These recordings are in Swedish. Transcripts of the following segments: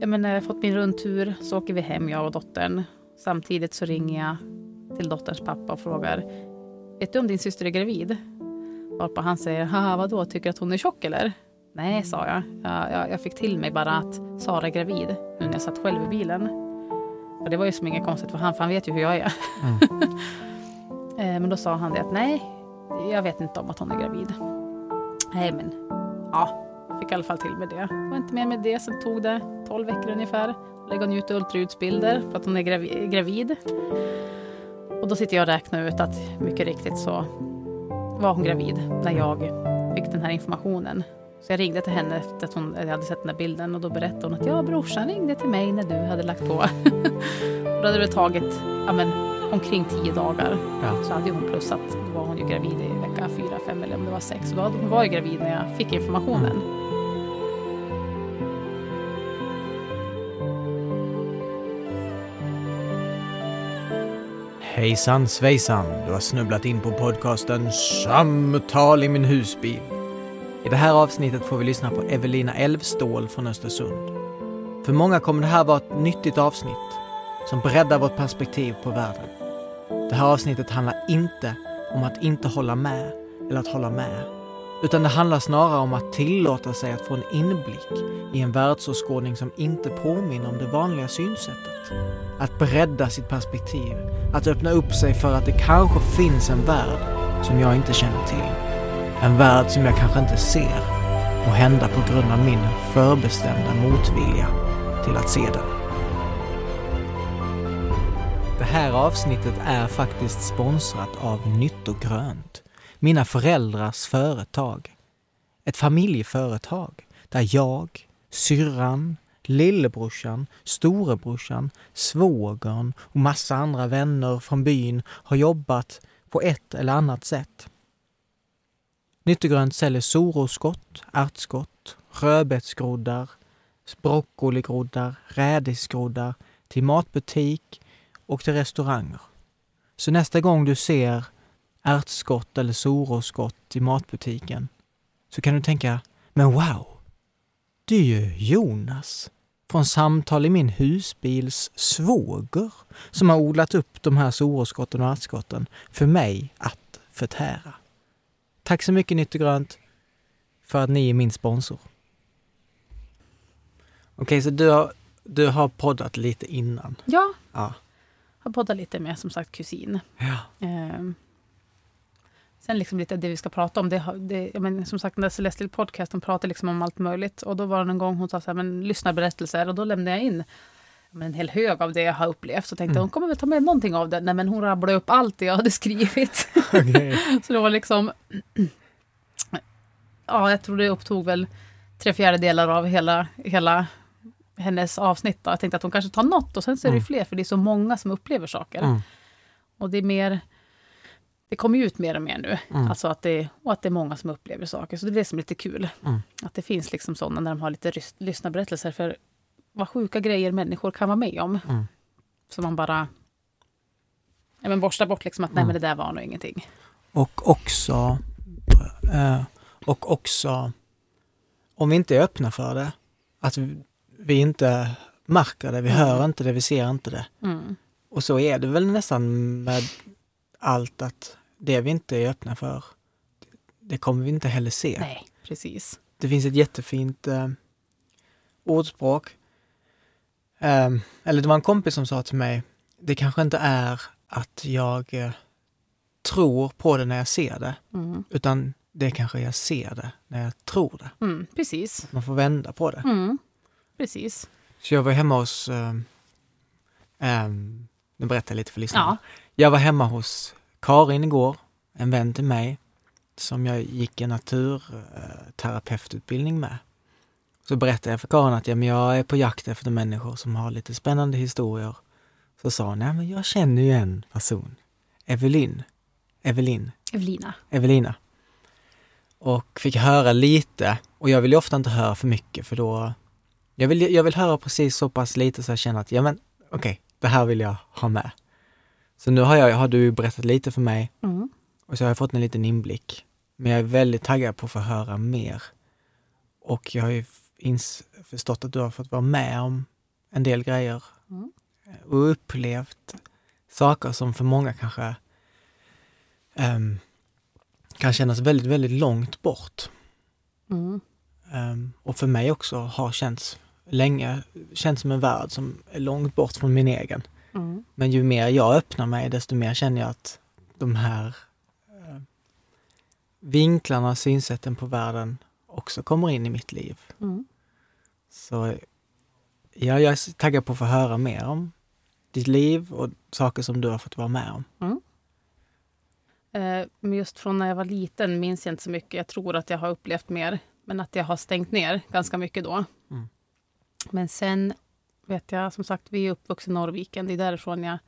jag menar, jag har fått min rundtur, så åker vi hem jag och dottern. Samtidigt så ringer jag till dotterns pappa och frågar, vet du om din syster är gravid? Varpå han säger, haha vadå, tycker du att hon är tjock eller? Nej, sa jag. Jag, jag. jag fick till mig bara att Sara är gravid, nu när jag satt själv i bilen. Och det var ju som inget konstigt för han, för han vet ju hur jag är. Eh, men då sa han det att nej, jag vet inte om att hon är gravid. Nej, men ja, jag fick i alla fall till med det. Jag var inte med med det. Sen tog det 12 veckor ungefär. Lägga hon ut ultraljudsbilder för att hon är gravi- gravid. Och då sitter jag och räknar ut att mycket riktigt så var hon gravid när jag fick den här informationen. Så jag ringde till henne efter att hon, hade sett den här bilden och då berättade hon att ja, brorsan ringde till mig när du hade lagt på. och då hade det tagit ja, men, omkring tio dagar. Ja. Så hade hon plussat, då var hon ju gravid i vecka fyra, fem eller om det var sex. Då hon var ju gravid när jag fick informationen. Hejsan svejsan, du har snubblat in på podcasten Samtal i min husbil. I det här avsnittet får vi lyssna på Evelina Elvstål från Östersund. För många kommer det här vara ett nyttigt avsnitt som breddar vårt perspektiv på världen. Det här avsnittet handlar inte om att inte hålla med eller att hålla med. Utan det handlar snarare om att tillåta sig att få en inblick i en världsåskådning som inte påminner om det vanliga synsättet. Att bredda sitt perspektiv, att öppna upp sig för att det kanske finns en värld som jag inte känner till. En värld som jag kanske inte ser och hända på grund av min förbestämda motvilja till att se den. Det här avsnittet är faktiskt sponsrat av Nyttogrönt, mina föräldrars företag. Ett familjeföretag där jag, syrran, lillebrorsan, storebrorsan, svågern och massa andra vänner från byn har jobbat på ett eller annat sätt. Nyttegrönt säljer soroskott, ärtskott, rödbetsgroddar, broccoligroddar, rädisgroddar till matbutik och till restauranger. Så nästa gång du ser ärtskott eller soroskott i matbutiken så kan du tänka, men wow, det är ju Jonas från Samtal i min husbils svåger som har odlat upp de här soroskotten och ärtskotten för mig att förtära. Tack så mycket Nyttegrönt för att ni är min sponsor. Okej, så du har, du har poddat lite innan? Ja, Ja. har poddat lite med som sagt kusin. Ja. Ehm, sen liksom lite det vi ska prata om. Det, det, jag men, som sagt, den där Celestial podcasten pratar liksom om allt möjligt. Och då var det en gång hon sa så här, men lyssna berättelser. Och då lämnade jag in men en hel hög av det jag har upplevt. Så tänkte jag, hon kommer väl ta med någonting av det. Nej, men hon rabblade upp allt det jag hade skrivit. Okej. så det var liksom... ja, jag tror det upptog väl tre fjärdedelar av hela, hela hennes avsnitt. Då. Jag tänkte att hon kanske tar något och sen så är det Mm. fler, för det är så många som upplever saker. Mm. Och det är mer... Det kommer ju ut mer och mer nu. Mm. Alltså att det, och att det är många som upplever saker. Så det är det som är lite kul. Mm. Att det finns liksom sådana när de har lite rys- lyssnarberättelser. För vad sjuka grejer människor kan vara med om. Mm. Så man bara ja, men borstar bort liksom att nej Mm. men det där var nog ingenting. Och också, eh, och också, om vi inte är öppna för det, att vi, vi inte märker det, vi Mm. hör inte det, vi ser inte det. Mm. Och så är det väl nästan med allt att det vi inte är öppna för, det kommer vi inte heller se. Nej, precis. Det finns ett jättefint eh, ordspråk. Eh, eller det var en kompis som sa till mig, det kanske inte är att jag eh, tror på det när jag ser det, Mm. utan det kanske jag ser det när jag tror det. Mm, precis. Man får vända på det. Mm, precis. Så jag var hemma hos, eh, eh, nu berättar jag lite för lyssnarna. Ja. Jag var hemma hos Karin igår, en vän till mig, som jag gick en naturterapeututbildning med. Så berättade jag för Karin att ja, men jag är på jakt efter människor som har lite spännande historier. Så sa hon, nej men jag känner ju en person. Evelyn. Evelyn. Evelina. Evelina. Och fick höra lite. Och jag vill ju ofta inte höra för mycket för då... Jag vill, jag vill höra precis så pass lite så jag känner att, ja men okej, det här vill jag ha med. Så nu har, jag, har du berättat lite för mig Mm. och så har jag fått en liten inblick. Men jag är väldigt taggad på att få höra mer. Och jag, är, ins, förstått att du har fått vara med om en del grejer Mm. och upplevt saker som för många kanske ehm, kan kännas väldigt, väldigt långt bort. Mm. Ehm, och för mig också har känts länge, känts som en värld som är långt bort från min egen. Mm. Men ju mer jag öppnar mig, desto mer känner jag att de här eh, vinklarna, synsätten på världen också kommer in i mitt liv. Mm. Så ja, jag är taggad på att få höra mer om ditt liv och saker som du har fått vara med om. Eh, Men just från när jag var liten minns jag inte så mycket. Jag tror att jag har upplevt mer, men att jag har stängt ner ganska mycket då. Mm. Men sen vet jag, som sagt, vi är uppvuxna i Norrviken. Det är därifrån jag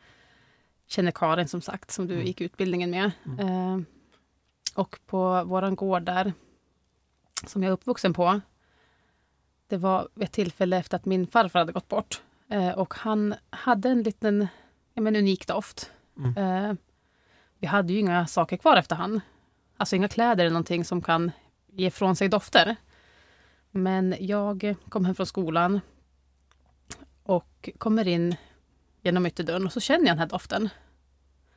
känner Karin, som sagt, som du Mm. gick utbildningen med. Eh, och på våran gård där, som jag är uppvuxen på, det var vid ett tillfälle efter att min farfar hade gått bort. Eh, och han hade en liten ja, men unik doft. Mm. Eh, vi hade ju inga saker kvar efter han. Alltså inga kläder eller någonting som kan ge ifrån sig dofter. Men jag kom hem från skolan och kommer in genom ytterdörren och så känner jag den här doften.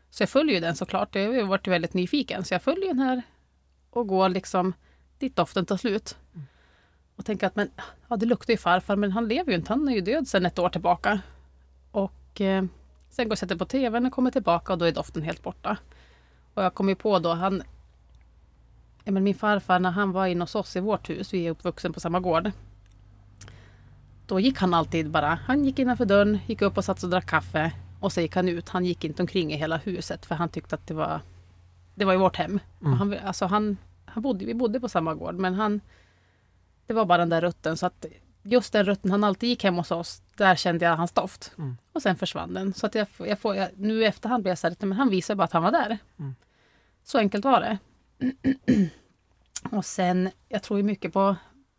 Så jag följer ju den såklart. Jag har varit väldigt nyfiken. Så jag följer den här och går liksom dit doften tar slut. Och tänker att men, ja, det luktar ju farfar men han lever ju inte. Han är ju död sedan ett år tillbaka. Och eh, sen går jag och sätter på tvn och kommer tillbaka och då är doften helt borta. Och jag kom ju på då, han... Ja, men min farfar när han var inne hos oss i vårt hus, vi är uppvuxen på samma gård. Då gick han alltid bara, han gick innanför dörren, gick upp och satt och drack kaffe. Och så gick han ut. Han gick inte omkring i hela huset för han tyckte att det var... Det var ju vårt hem. Mm. Han, alltså han, han bodde, vi bodde på samma gård men han... Det var bara den där rutten så att just den rutten han alltid gick hem hos oss, där kände jag hans doft. Mm. Och sen försvann den. Så att jag, jag får, jag, nu i efterhand blir jag så här, men han visade bara att han var där. Mm. Så enkelt var det. och sen, jag tror ju mycket på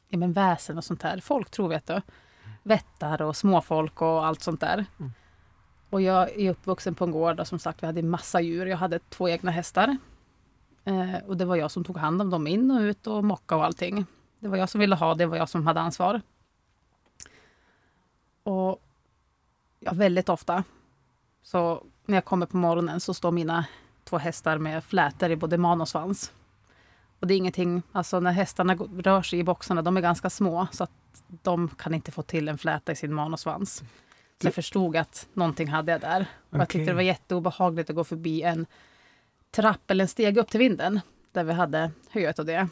ja, men väsen och sånt där. Folk tror, vet du. Vättar och småfolk och allt sånt där. Mm. Och jag är uppvuxen på en gård och som sagt vi hade massa djur. Jag hade två egna hästar. Eh, och det var jag som tog hand om dem in och ut och mocka och allting. Det var jag som ville ha, det var jag som hade ansvar. Och ja, väldigt ofta så när jag kommer på morgonen så står mina två hästar med flätor i både man och svans. Och det är ingenting, alltså när hästarna rör sig i boxarna, de är ganska små så att de kan inte få till en fläta i sin man och svans. Så jag förstod att någonting hade jag där. Och jag tyckte det var jätteobehagligt att gå förbi en trapp eller en steg upp till vinden där vi hade höet och det.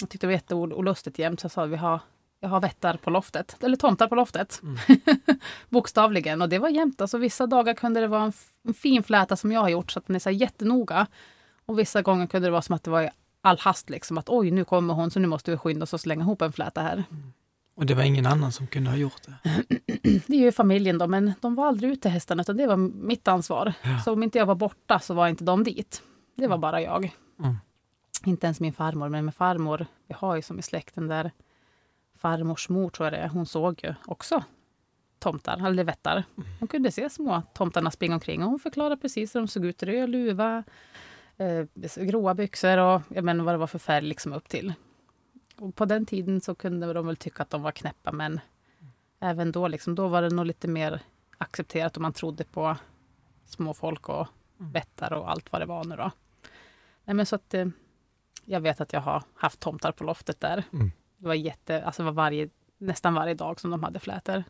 Jag tyckte det var jätteolustigt jämt så jag sa vi har, jag har vättar på loftet, eller tomtar på loftet. Mm. Bokstavligen. Och det var jämt. Alltså, vissa dagar kunde det vara en, en fin fläta som jag har gjort så att den är så jättenoga. Och vissa gånger kunde det vara som att det var i all hast liksom att oj nu kommer hon så nu måste vi skynda oss och slänga ihop en fläta här. Och det var ingen annan som kunde ha gjort det. Det är ju familjen då men de var aldrig ute hästarna utan det var mitt ansvar. Ja. Så om inte jag var borta så var inte de dit. Det var bara jag. Mm. Inte ens min farmor men med farmor, vi har ju som i släkten där farmors mor tror jag det är, hon såg ju också tomtar, eller vättar. Hon kunde se små tomtarna springa omkring och hon förklarade precis hur de såg ut. Röd luva, eh, gråa byxor och jag menar vad det var för färg liksom upp till. Och på den tiden så kunde de väl tycka att de var knäppa men även då, liksom, då var det nog lite mer accepterat och man trodde på småfolk och vättar och allt vad det var nu då. Nej, men så att, eh, jag vet att jag har haft tomtar på loftet där. Mm. Det var jätte, alltså var varje, nästan varje dag som de hade flätor.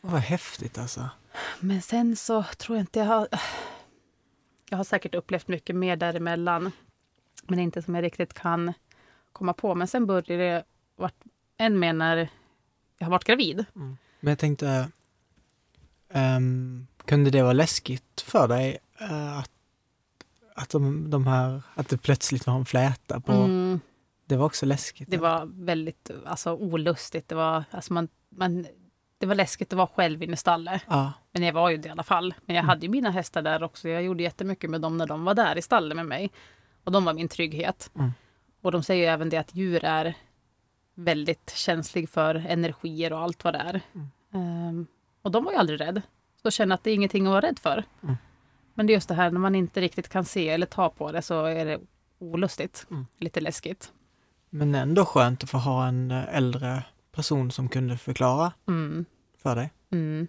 Och vad häftigt alltså. Men sen så tror jag inte jag har... Jag har säkert upplevt mycket mer däremellan. Men inte som jag riktigt kan komma på. Men sen började det vart än mer när jag har varit gravid. Men jag tänkte, ehm, kunde det vara läskigt för dig eh, att, att, de, de här, att det plötsligt var en fläta på? Mm, Det var också läskigt? det var väldigt alltså, olustigt. Det var, alltså, man, man, det var läskigt att vara själv inne i stallet. Ja. Men jag var ju det i alla fall. Men jag Mm. hade ju mina hästar där också. Jag gjorde jättemycket med dem när de var där i stallet med mig. Och de var min trygghet. Mm. Och de säger ju även det att djur är väldigt känslig för energier och allt vad det är. Mm. Ehm, och de var ju aldrig rädd. Så känner att det är ingenting att vara rädd för. Mm. Men det är just det här när man inte riktigt kan se eller ta på det så är det olustigt. Mm. Lite läskigt. Men ändå skönt att få ha en eh, äldre person som kunde förklara Mm. för dig. Mm.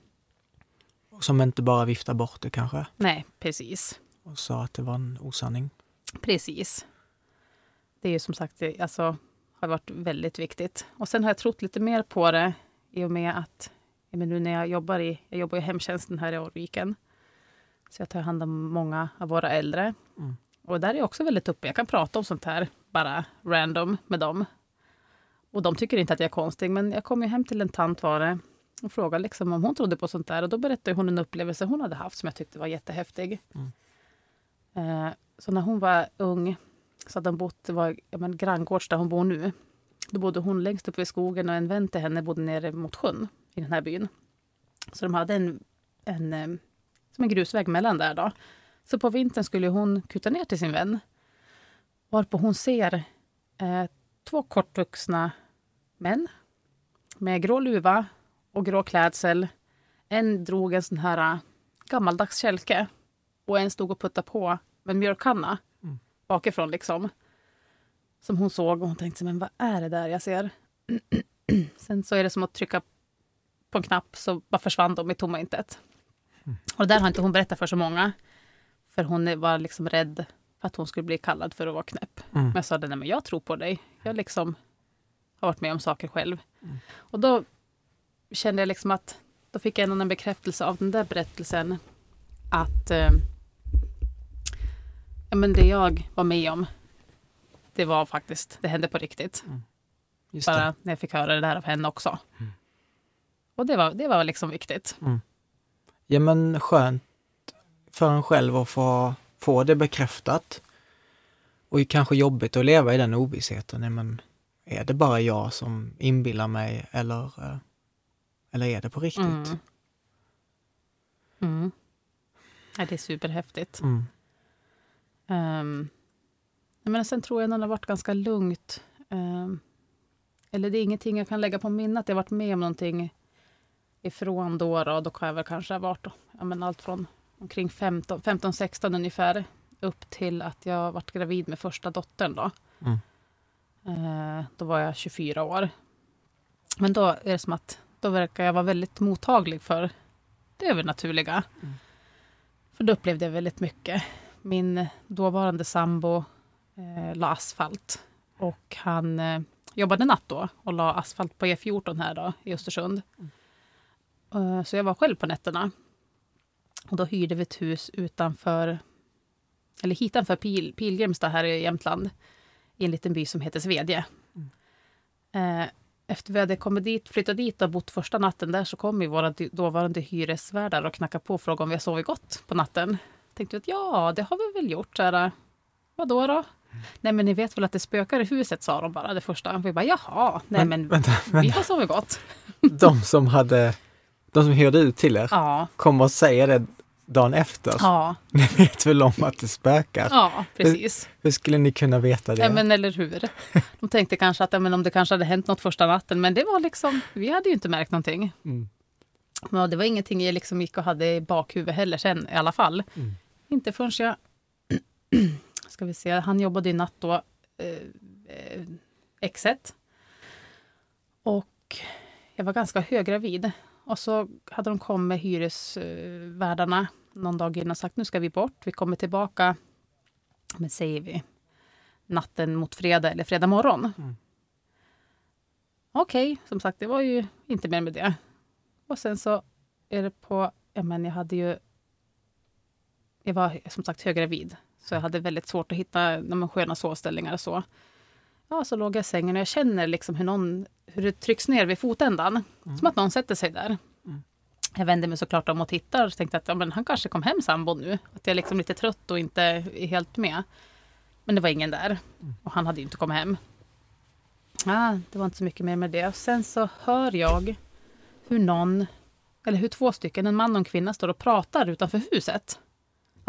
Och som inte bara viftar bort det kanske Nej, precis. och sa att det var en osanning. Precis. Det är ju som sagt, alltså, har varit väldigt viktigt. Och sen har jag trott lite mer på det i och med att men nu när jag jobbar i, jag jobbar i hemtjänsten här i Årviken. Så jag tar hand om många av våra äldre. Mm. Och där är jag också väldigt uppe. Jag kan prata om sånt här bara random med dem. Och de tycker inte att jag är konstig. Men jag kom ju hem till en tant var det och frågade liksom om hon trodde på sånt där. Och då berättade hon en upplevelse hon hade haft som jag tyckte var jättehäftig. Mm. Eh, så när hon var ung så att de bott, det var ja, men, granngårds där hon bor nu. Då bodde hon längst uppe i skogen och en vän till henne bodde nere mot sjön i den här byn. Så de hade en, en, eh, som en grusväg mellan där då. Så på vintern skulle hon kuta ner till sin vän. Varpå hon ser eh, två kortvuxna män med grå luva och grå klädsel. En drog en sån här eh, gammaldags kälke och en stod och puttade på med en mjölkkanna bakifrån liksom. Som hon såg och hon tänkte, men vad är det där jag ser? Sen så är det som att trycka på en knapp så bara försvann de i tomma intet. Och det där har inte hon berättat för så många. För hon var liksom rädd för att hon skulle bli kallad för att vara knäpp. Mm. Men jag sa, nej men jag tror på dig. Jag liksom har varit med om saker själv. Och då kände jag liksom att då fick jag ändå en bekräftelse av den där berättelsen. Att eh, ja, men det jag var med om, det var faktiskt, det hände på riktigt. Just Bara när jag fick höra det där av henne också. Och det var, det var liksom viktigt. Ja men skönt för en själv att få, få det bekräftat. Och kanske jobbigt att leva i den ovissheten. Men är det bara jag som inbillar mig eller, eh, eller är det på riktigt? Mm. Mm. Ja, det är superhäftigt. Um, men sen tror jag att det har varit ganska lugnt. Ehm, eller det är ingenting jag kan lägga på minnet. Jag har varit med om någonting ifrån då. Då, då kan jag väl kanske ha varit ja, men allt från omkring 15-16 ungefär upp till att jag varit gravid med första dottern. Då. Mm. Eh, då var jag 24 år. Men då är det som att då verkar jag vara väldigt mottaglig för det övernaturliga. Mm. För då upplevde jag väldigt mycket. Min dåvarande sambo eh, la asfalt och han eh, jobbade natt då och la asfalt på E14 här då i Östersund. Eh, så jag var själv på nätterna. Och då hyrde vi ett hus utanför, eller hitanför Pil, Pilgrimstad här i Jämtland i en liten by som heter Svedje. Eh, efter vi hade kommit dit, flyttat dit och bott första natten där så kom ju våra dåvarande hyresvärdar och knackade på och frågade om vi sovit gott på natten. Tänkte att ja, det har vi väl gjort. Så här, Vadå då? Nej men ni vet väl att det spökar i huset sa de bara det första. Vi bara jaha, nej men, vänta, vi har sovit gott. De som hade, de som hyrde ut till er, Ja, kommer att säga det dagen efter. ja, Ni vet väl om att det spökar? ja precis. Hur skulle ni kunna veta det? Ja, men eller hur. De tänkte kanske att ja, men om det kanske hade hänt något första natten, men det var liksom, vi hade ju inte märkt någonting. Mm. Men det var ingenting jag liksom gick och hade i bakhuvudet heller sen i alla fall. Mm. Inte förrän jag... ska vi se, han jobbade i natt då, eh, eh, exet. Och jag var ganska höggravid. Och så hade de kommit hyresvärdarna någon dag innan och sagt nu ska vi bort. Vi kommer tillbaka, men säger vi, natten mot fredag eller fredag morgon. Mm. Okej, som sagt, det var ju inte mer med det. Och sen så är det på, ja men jag hade ju, jag var som sagt höggravid. Så jag hade väldigt svårt att hitta de sköna sovställningar och så. Ja, så låg jag i sängen och jag känner liksom hur, någon, hur det trycks ner vid fotändan. Som att någon sätter sig där. Mm. Jag vände mig såklart om och tittade och tänkte att ja, men han kanske kom hem sambo nu. Att jag är liksom lite trött och inte är helt med. Men det var ingen där. Och han hade inte kommit hem. Ja, det var inte så mycket mer med det. Och sen så hör jag hur någon, eller hur två stycken, en man och en kvinna, står och pratar utanför huset.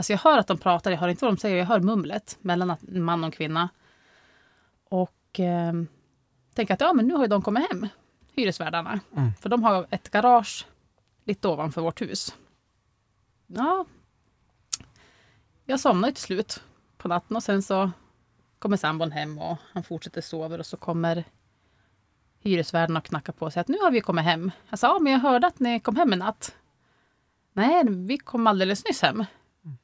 Alltså jag hör att de pratar, jag hör inte vad de säger, jag hör mumlet mellan att- man och kvinna. Och eh, tänker att ja, men nu har ju de kommit hem, hyresvärdarna. Mm. För de har ett garage lite ovanför vårt hus. Ja, jag somnar till slut på natten och sen så kommer sambon hem och han fortsätter sova och så kommer hyresvärden och knackade på och sa att nu har vi kommit hem. Jag sa, ja, men jag hörde att ni kom hem en natt. Nej, vi kom alldeles nyss hem.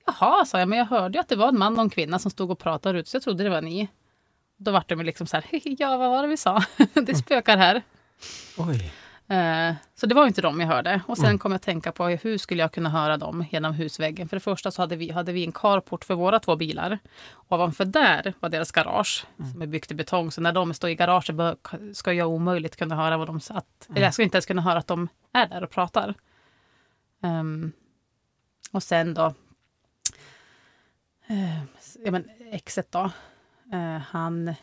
Jaha, sa jag, men jag hörde ju att det var en man och en kvinna som stod och pratade ut, så jag trodde det var ni. Då var de liksom så här, ja, vad var det vi sa? det spökar här. Oj. Eh, Så det var inte dem jag hörde. Och sen kom jag att tänka på hur skulle jag kunna höra dem genom husväggen. För det första så hade vi, hade vi en carport för våra två bilar. Och ovanför där var deras garage som är byggt i betong. Så när de står i garaget ska jag omöjligt kunna höra vad de att, Eller jag ska inte ens kunna höra att de är där och pratar. Ehm, och sen då. Uh, ja, men exet då. Eh, han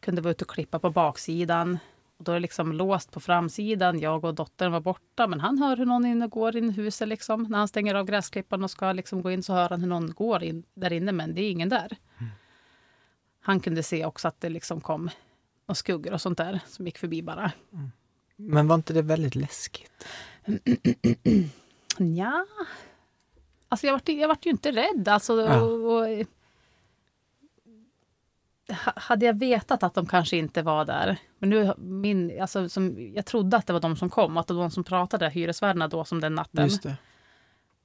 kunde vara ute och klippa på baksidan. Och då är det liksom låst på framsidan. Jag och dottern var borta, men han hör hur någon inne går in i huset. Liksom. När han stänger av gräsklipparen och ska liksom gå in så hör han hur någon går in där inne, men det är ingen där. Han kunde se också att det liksom kom och skuggor och sånt där som gick förbi bara. Men var inte det väldigt läskigt? Ja. Alltså jag vart, jag vart ju inte rädd. Alltså, Ja. och, och, ha- hade jag vetat att de kanske inte var där. Men nu, min, alltså, som, jag trodde att det var de som kom. Att det var de som pratade, hyresvärdarna då, som den natten. Just det.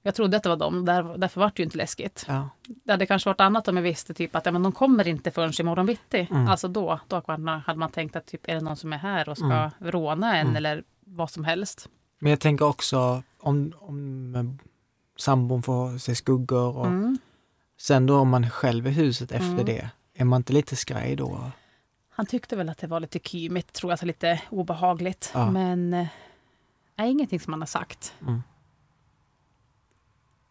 Jag trodde att det var de. Där, därför var det ju inte läskigt. Ja. Det hade kanske varit annat om jag visste typ att ja, men de kommer inte förrän imorgon bitti. Mm. Alltså då, då hade man tänkt att typ, är det någon som är här och ska Mm. råna en Mm. eller vad som helst. Men jag tänker också om, om sambon får se skuggor och Mm. sen då om man själv är huset efter Mm. det, är man inte lite skraj då? Han tyckte väl att det var lite kymigt, tror jag, så lite obehagligt. Ja. Men eh, är ingenting som han har sagt. Mm.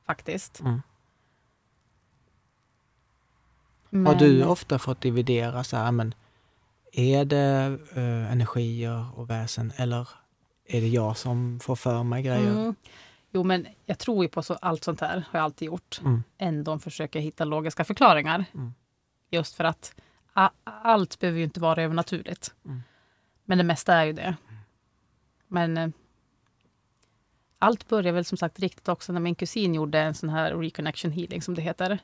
Faktiskt. Mm. Men, Har du ofta fått dividera så här, men är det eh, energier och väsen eller är det jag som får för mig grejer? Mm. Jo, men jag tror ju på så, allt sånt här, har jag alltid gjort. Mm. Ändå försöker jag hitta logiska förklaringar. Mm. Just för att a- allt behöver ju inte vara övernaturligt. Mm. Men det mesta är ju det. Men eh, allt började väl som sagt riktigt också när min kusin gjorde en sån här reconnection healing som det heter.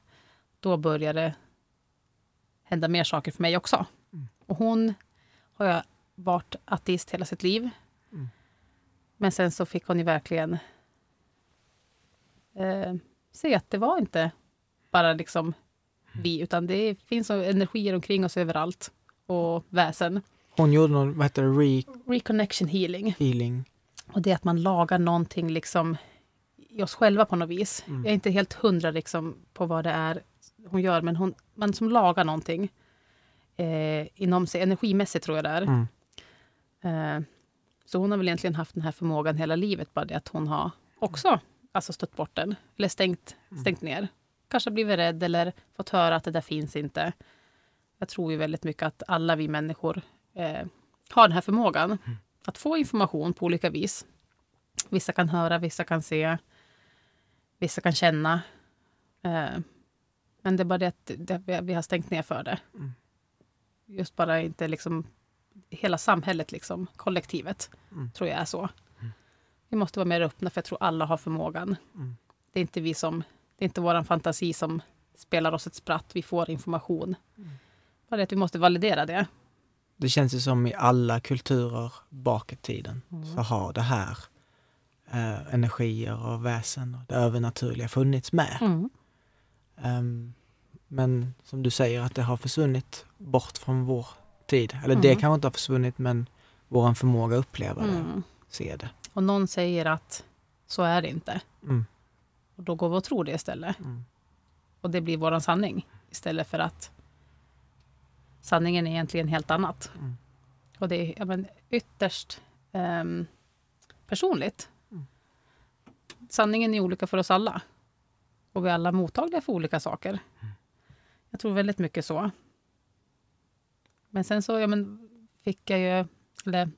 Då började hända mer saker för mig också. Mm. Och hon har jag varit ateist hela sitt liv. Mm. Men sen så fick hon ju verkligen eh, se att det var inte bara liksom vi, utan det finns energier omkring oss överallt och väsen. Hon gjorde någon, vad heter det, Reconnection healing. re-healing. Och det är att man lagar någonting liksom i oss själva på något vis. Mm. Jag är inte helt hundra liksom på vad det är hon gör, men hon, man som lagar någonting eh, inom sig, energimässigt tror jag det är. Mm. Eh, så hon har väl egentligen haft den här förmågan hela livet, bara det att hon har också alltså stött bort den, eller stängt, stängt ner. Kanske blivit rädd eller fått höra att det där finns inte. Jag tror ju väldigt mycket att alla vi människor eh, har den här förmågan att få information på olika vis. Vissa kan höra, vissa kan se, vissa kan känna. Eh, men det är bara det att det, vi- vi har stängt ner för det. Mm. Just bara inte liksom hela samhället, liksom, kollektivet, Mm. tror jag är så. Vi måste vara mer öppna för jag tror alla har förmågan. Mm. Det är inte vi som, det är inte vår fantasi som spelar oss ett spratt. Vi får information. Mm. Bara det att vi måste validera det. Det känns ju som i alla kulturer bak i tiden Mm. så har det här eh, energier och väsen och det övernaturliga funnits med. Mm. Ehm, men som du säger att det har försvunnit bort från vår tid. Eller det Mm. kanske inte har försvunnit men vår förmåga att uppleva det, Mm. se det. Och någon säger att så är det inte. Mm. Och då går vi och tror det istället. Mm. Och det blir våran sanning. Istället för att sanningen är egentligen helt annat. Mm. Och det är ja, men, ytterst ehm, personligt. Mm. Sanningen är olika för oss alla. Och vi är alla mottagliga för olika saker. Mm. Jag tror väldigt mycket så. Men sen så ja, men, fick jag ju... Eller,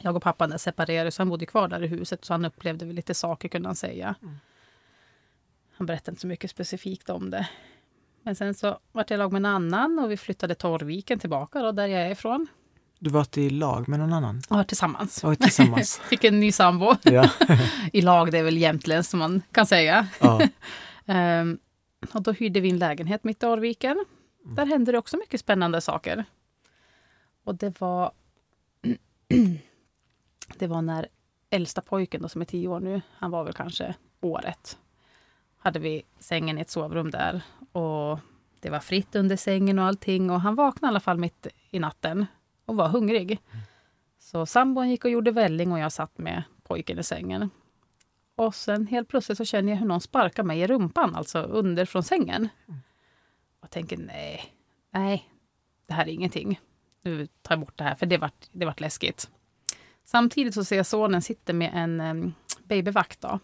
jag och pappan separerade, så han bodde kvar där i huset. Så han upplevde väl lite saker, kunde han säga. Mm. Han berättade inte så mycket specifikt om det. Men sen så vart jag lag med en annan och vi flyttade Torviken tillbaka då, där jag är ifrån. Du varit i lag med någon annan? Var tillsammans. Och tillsammans? Fick en ny sambo. ja. I lag, det är väl jämtländskt som man kan säga. ja. Ehm, och då hyrde vi en lägenhet mitt i Arviken. Där hände det också mycket spännande saker. Och det var det var när äldsta pojken då, som är tio år nu, han var väl kanske året. Hade vi sängen i ett sovrum där och det var fritt under sängen och allting och han vaknade i alla fall mitt i natten och var hungrig. Så sambon gick och gjorde välling och jag satt med pojken i sängen. Och sen helt plötsligt så känner jag hur någon sparkar mig i rumpan, alltså under från sängen. Och tänker nej, nej, det här är ingenting. Nu tar jag bort det här, för det vart, det vart läskigt. Samtidigt så ser jag sonen sitta med en um, babyvakt då,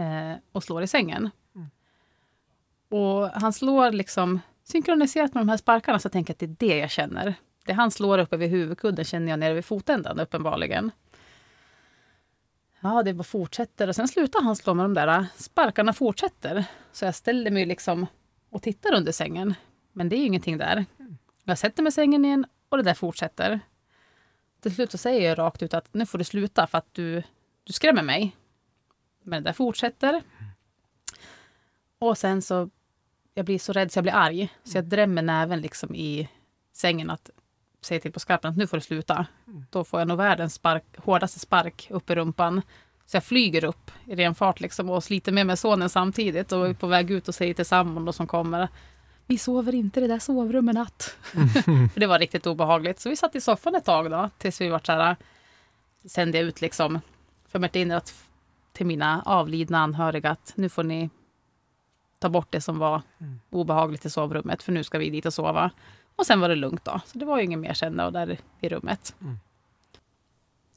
eh, och slår i sängen. Mm. Och han slår liksom synkroniserat med de här sparkarna så jag tänker att det är det jag känner. Det han slår upp över huvudkudden känner jag nere vid fotändan uppenbarligen. Ja, det bara fortsätter och sen slutar han slå med de där sparkarna fortsätter. Så jag ställer mig liksom och tittar under sängen. Men det är ju ingenting där. Jag sätter mig i sängen igen och det där fortsätter. Till slut så säger jag rakt ut att nu får du sluta för att du, du skrämmer mig. Men det där fortsätter. Och sen så, jag blir så rädd så jag blir arg. Så jag drämmer näven liksom i sängen att säga till på skarpen att nu får du sluta. Då får jag nog världens spark, hårdaste spark upp i rumpan. Så jag flyger upp i ren fart liksom och sliter med mig sonen samtidigt och är på väg ut och säger till sambon som kommer vi sover inte i det där sovrummet natt. Mm. För det var riktigt obehagligt. Så vi satt i soffan ett tag då, tills vi var så här, sände ut liksom för Martin att till mina avlidna anhöriga att nu får ni ta bort det som var mm. obehagligt i sovrummet för nu ska vi dit och sova. Och sen var det lugnt då. Så det var ju inget mer sen då där i rummet. Mm.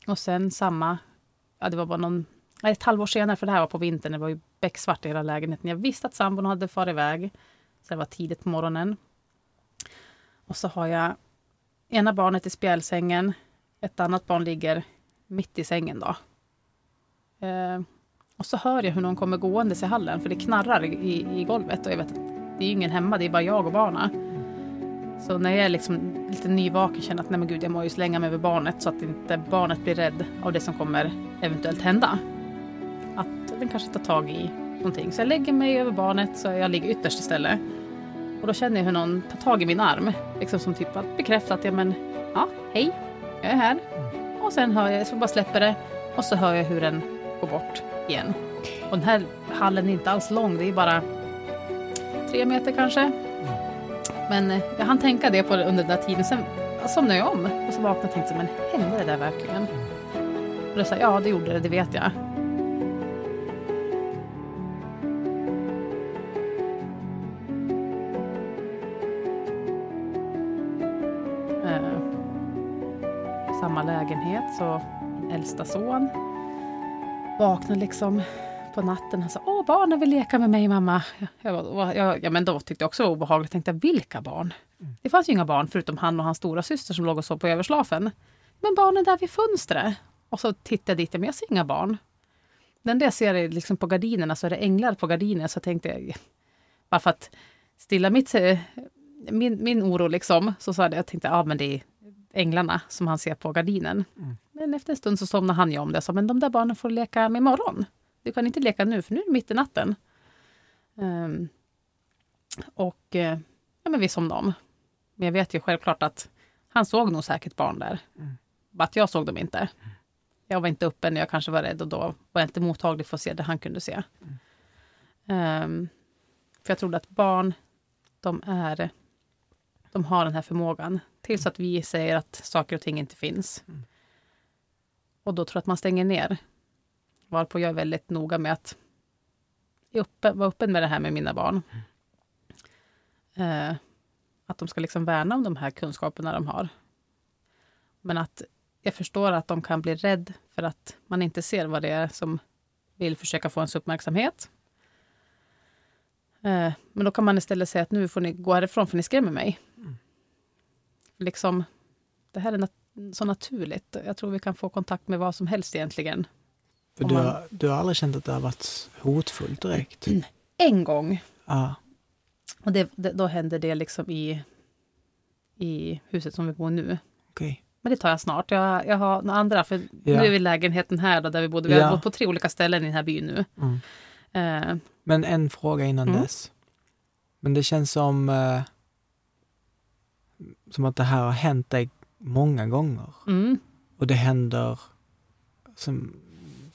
Och sen samma, ja det var bara någon, ett halvår senare, för det här var på vintern, det var ju becksvart i hela lägenheten. Jag visste att sambon hade farit iväg. Så det var tidigt på morgonen. Och så har jag ena barnet i spjälsängen. Ett annat barn ligger mitt i sängen då. Eh, och så hör jag hur någon kommer gående i hallen, för det knarrar i, i golvet. Och jag vet det är ingen hemma, det är bara jag och barnen. Så när jag är liksom lite nyvaken känner att nej men gud, jag måste ju slänga mig över barnet så att inte barnet blir rädd av det som kommer eventuellt hända. Att den kanske tar tag i någonting. Så jag lägger mig över barnet så jag ligger ytterst istället. Och då känner jag hur någon tar tag i min arm. Liksom som typ att bekräfta att ja men, ja, hej, jag är här. Och sen hör jag, så bara släpper det och så hör jag hur den går bort igen. Och den här hallen är inte alls lång, det är bara tre meter kanske. Men eh, jag hann tänka det på under den där tiden. Sen somnade jag om och så vaknade jag och tänkte, men hände det där verkligen? Och då sa ja det gjorde det, det vet jag. Lägenhet så min äldsta son vaknade liksom på natten och sa Åh, barnen vill leka med mig mamma. Jag, jag, ja, men då tyckte jag också det var obehagligt. Jag tänkte, vilka barn? Mm. Det fanns ju inga barn förutom han och hans stora syster som låg och sov på överslafen. Men barnen där vid fönstret. Och så tittade jag dit, men jag ser inga barn. Den där jag ser liksom på gardinerna så är det änglar på gardinerna. Så jag tänkte, bara för att stilla mitt, eh, min, min oro liksom, så sa jag, jag tänkte, ja men det är änglarna som han ser på gardinen. Mm. Men efter en stund så somnade han ju om det och sa, men de där barnen får leka med imorgon. Du kan inte leka nu, för nu är det mitt i natten. Um, och uh, ja, men vi somnade om. Men jag vet ju självklart att han såg nog säkert barn där. Mm. Bara att jag såg dem inte. Jag var inte uppe när jag kanske var rädd och då var jag inte mottaglig för att se det han kunde se. Mm. Um, för jag trodde att barn, de är de har den här förmågan. Tills att vi säger att saker och ting inte finns. Mm. Och då tror jag att man stänger ner. Varpå jag är väldigt noga med att vara öppen med det här med mina barn. Eh, att de ska liksom värna om de här kunskaperna de har. Men att jag förstår att de kan bli rädd för att man inte ser vad det är som vill försöka få ens uppmärksamhet. Eh, men då kan man istället säga att nu får ni gå härifrån för ni skrämmer mig. Mm. Liksom, det här är nat så naturligt. Jag tror vi kan få kontakt med vad som helst egentligen. För du, har, du har aldrig känt att det har varit hotfullt direkt? En gång. Ah. Och det, det, då hände det liksom i, i huset som vi bor nu. Okay. Men det tar jag snart. Jag, jag har några andra, för ja. nu är vi i lägenheten här då, där vi bodde. Vi ja. har bott på tre olika ställen i den här byn nu. Mm. Uh, Men en fråga innan mm. dess. Men det känns som, uh, som att det här har hänt dig många gånger. Mm. Och det händer som,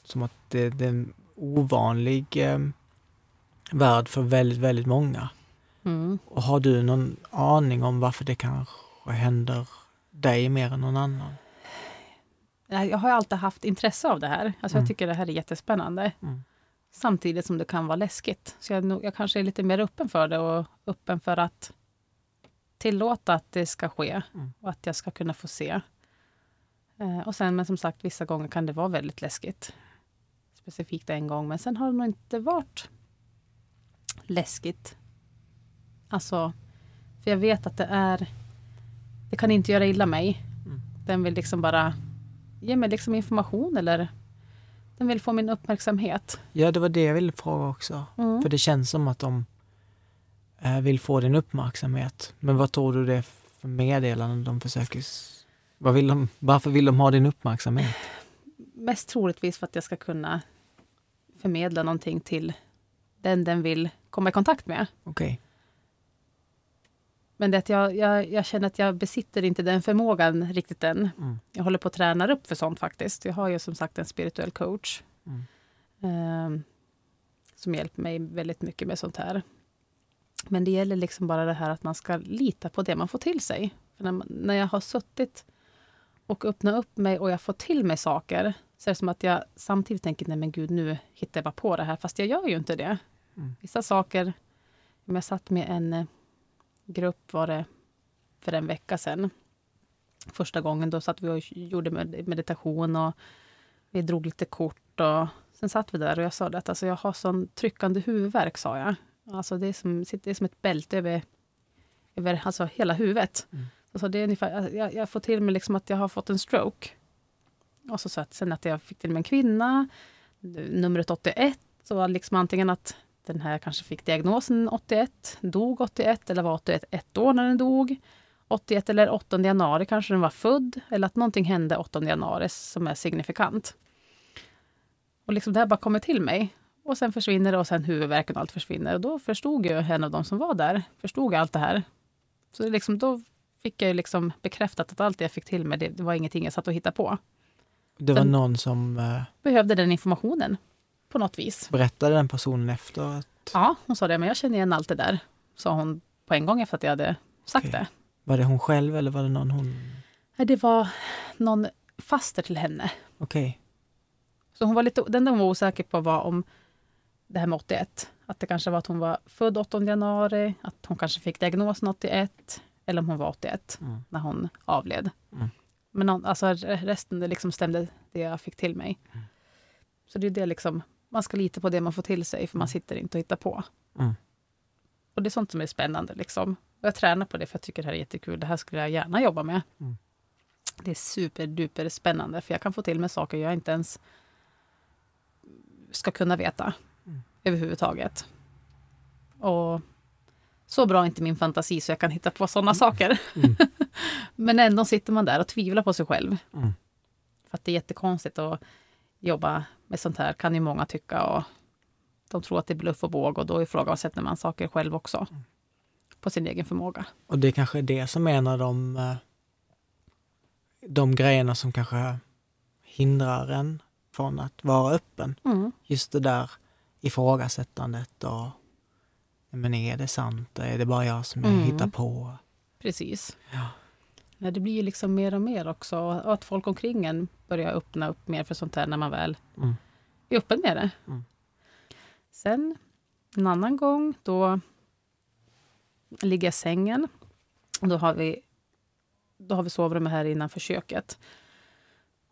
som att det, det är en ovanlig eh, värld för väldigt, väldigt många. Mm. Och har du någon aning om varför det kanske händer dig mer än någon annan? Jag har alltid haft intresse av det här. Alltså Mm. Jag tycker det här är jättespännande. Mm. Samtidigt som det kan vara läskigt. Så jag, jag kanske är lite mer öppen för det och öppen för att tillåta att det ska ske Mm. och att jag ska kunna få se. Eh, och sen, men som sagt, vissa gånger kan det vara väldigt läskigt. Specifikt en gång, men sen har det nog inte varit läskigt. Alltså, för jag vet att det är... Det kan inte göra illa mig. Mm. Den vill liksom bara ge mig liksom information eller den vill få min uppmärksamhet. Ja, det var det jag ville fråga också. Mm. För det känns som att de vill få din uppmärksamhet. Men vad tror du det är för meddelanden de försöker... Vad vill de, varför vill de ha din uppmärksamhet? Mest troligtvis för att jag ska kunna förmedla någonting till den den vill komma i kontakt med. Okej. Men det att jag, jag, jag känner att jag besitter inte den förmågan riktigt än. Mm. Jag håller på att träna upp för sånt faktiskt. Jag har ju som sagt en spirituell coach. Mm. ehm, som hjälper mig väldigt mycket med sånt här. Men det gäller liksom bara det här att man ska lita på det man får till sig. För när, man, när jag har suttit och öppnat upp mig och jag får till mig saker så är det som att jag samtidigt tänker, nej men gud, nu hittar jag bara på det här. Fast jag gör ju inte det. Mm. Vissa saker, om jag satt med en eh, grupp var det för en vecka sedan. Första gången då satt vi och gjorde med- meditation och vi drog lite kort och sen satt vi där och jag sa att alltså jag har sån tryckande huvudvärk sa jag. Alltså det är som, det är som ett bälte över, över alltså hela huvudet. Mm. Alltså det är ungefär, jag, jag får till mig liksom att jag har fått en stroke. Och så, så att sen att jag fick till mig en kvinna, numret 81, så var liksom antingen att den här kanske fick diagnosen 81, dog 81 eller var 81 ett år när den dog. 81 eller 8 januari kanske den var född eller att någonting hände 8 januari som är signifikant. Och liksom det här bara kommer till mig. Och sen försvinner det och sen huvudvärken och allt försvinner. Och då förstod ju en av de som var där, förstod allt det här. Så det liksom, då fick jag ju liksom bekräftat att allt jag fick till mig, det, det var ingenting jag satt och hittade på. Det var Den- någon som eh, Behövde den informationen på något vis. berättade den personen efter att... Ja, hon sa det, men jag känner igen allt det där, sa hon på en gång efter att jag hade sagt Okej. det. Var det hon själv eller var det någon hon... Nej, Det var någon faster till henne. Okej. Så hon var lite, den hon var osäker på var om det här med 81. Att det kanske var att hon var född 8 januari, att hon kanske fick diagnosen 81, eller om hon var 81 Mm. när hon avled. Mm. Men alltså resten det liksom stämde det jag fick till mig. Mm. Så det är det liksom, man ska lita på det man får till sig, för man sitter inte och hittar på. Mm. Och det är sånt som är spännande. Liksom. Och jag tränar på det för jag tycker det här är jättekul. Det här skulle jag gärna jobba med. Mm. Det är superduper spännande för jag kan få till mig saker jag inte ens ska kunna veta Mm. Överhuvudtaget. Och så bra är inte min fantasi så jag kan hitta på sådana saker. Mm. Men ändå sitter man där och tvivlar på sig själv. Mm. För att det är jättekonstigt att jobba med sånt här, kan ju många tycka. Och de tror att det är bluff och båg och då ifrågasätter man saker själv också. På sin egen förmåga. Och det kanske är det som är en av de, eh, de grejerna som kanske hindrar en från att vara öppen. Mm. Just det där ifrågasättandet och men är det sant? Är det bara jag som Mm. hittar på? Precis. Ja. Nej, det blir ju liksom mer och mer också. Och att folk omkring en börjar öppna upp mer för sånt här när man väl Mm. är öppen med det. Mm. Sen en annan gång, då ligger jag i sängen. Då har vi, då har vi sovrummet här innanför köket.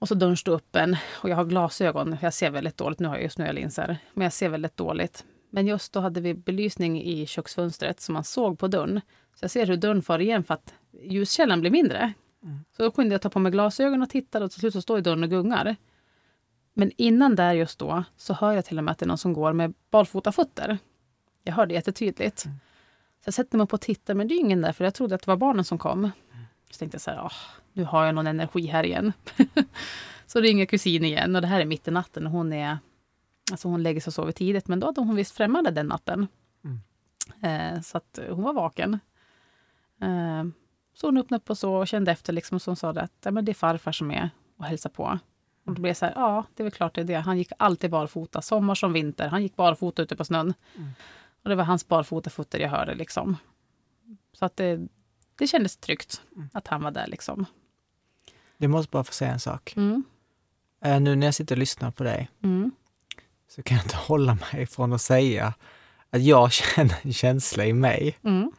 Och så dörren står öppen och jag har glasögon. Jag ser väldigt dåligt. Nu har jag just nu jag linser. Men jag ser väldigt dåligt. Men just då hade vi belysning i köksfönstret som man såg på dörren. Så jag ser hur dörren far igen för att ljuskällan blir mindre. Mm. Så då kunde jag ta på mig glasögon och titta och till slut så står dörren och gungar. Men innan där just då så hör jag till och med att det är någon som går med barfota fötter. Jag hör det jättetydligt. Mm. Så jag sätter mig upp och tittar men det är ingen där för jag trodde att det var barnen som kom. Så tänkte jag så här, "Åh, nu har jag någon energi här igen. så ringer kusin igen och det här är mitt i natten och hon är Alltså hon lägger sig och sover tidigt men då hade hon visst främmande den natten. Mm. Eh, så att hon var vaken. Eh, Så hon öppnade upp och så och kände efter liksom och så hon sa det att ja, men det är farfar som är och hälsar på. Och då blev jag så här, ja det är väl klart det är det. Han gick alltid barfota, sommar som vinter. Han gick barfota ute på snön. Mm. Och det var hans barfotafötter jag hörde liksom. Så att det, det kändes tryggt Mm. att han var där liksom. Jag måste bara få säga en sak. Mm. Eh, nu när jag sitter och lyssnar på dig Mm. så kan jag inte hålla mig från att säga att jag känner en känsla i mig Mm.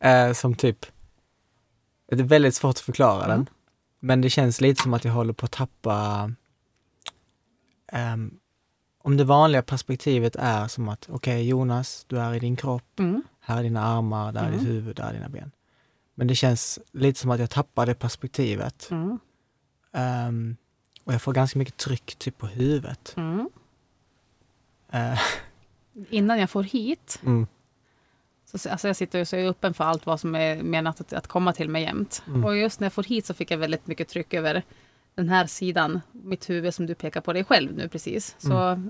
eh, som typ, det är väldigt svårt att förklara Mm. den, men det känns lite som att jag håller på att tappa ehm, om det vanliga perspektivet är som att, okej Jonas, du är i din kropp, Mm. här är dina armar, där är ditt huvud, där är dina ben. Men det känns lite som att jag tappar det perspektivet. Mm. Ehm, och jag får ganska mycket tryck typ på huvudet. Mm. Eh, Innan jag får hit, mm, så, alltså jag sitter och så är öppen för allt vad som är menat att, att komma till mig jämt. Mm. Och just när jag får hit så fick jag väldigt mycket tryck över den här sidan, mitt huvud som du pekar på dig själv nu precis. Så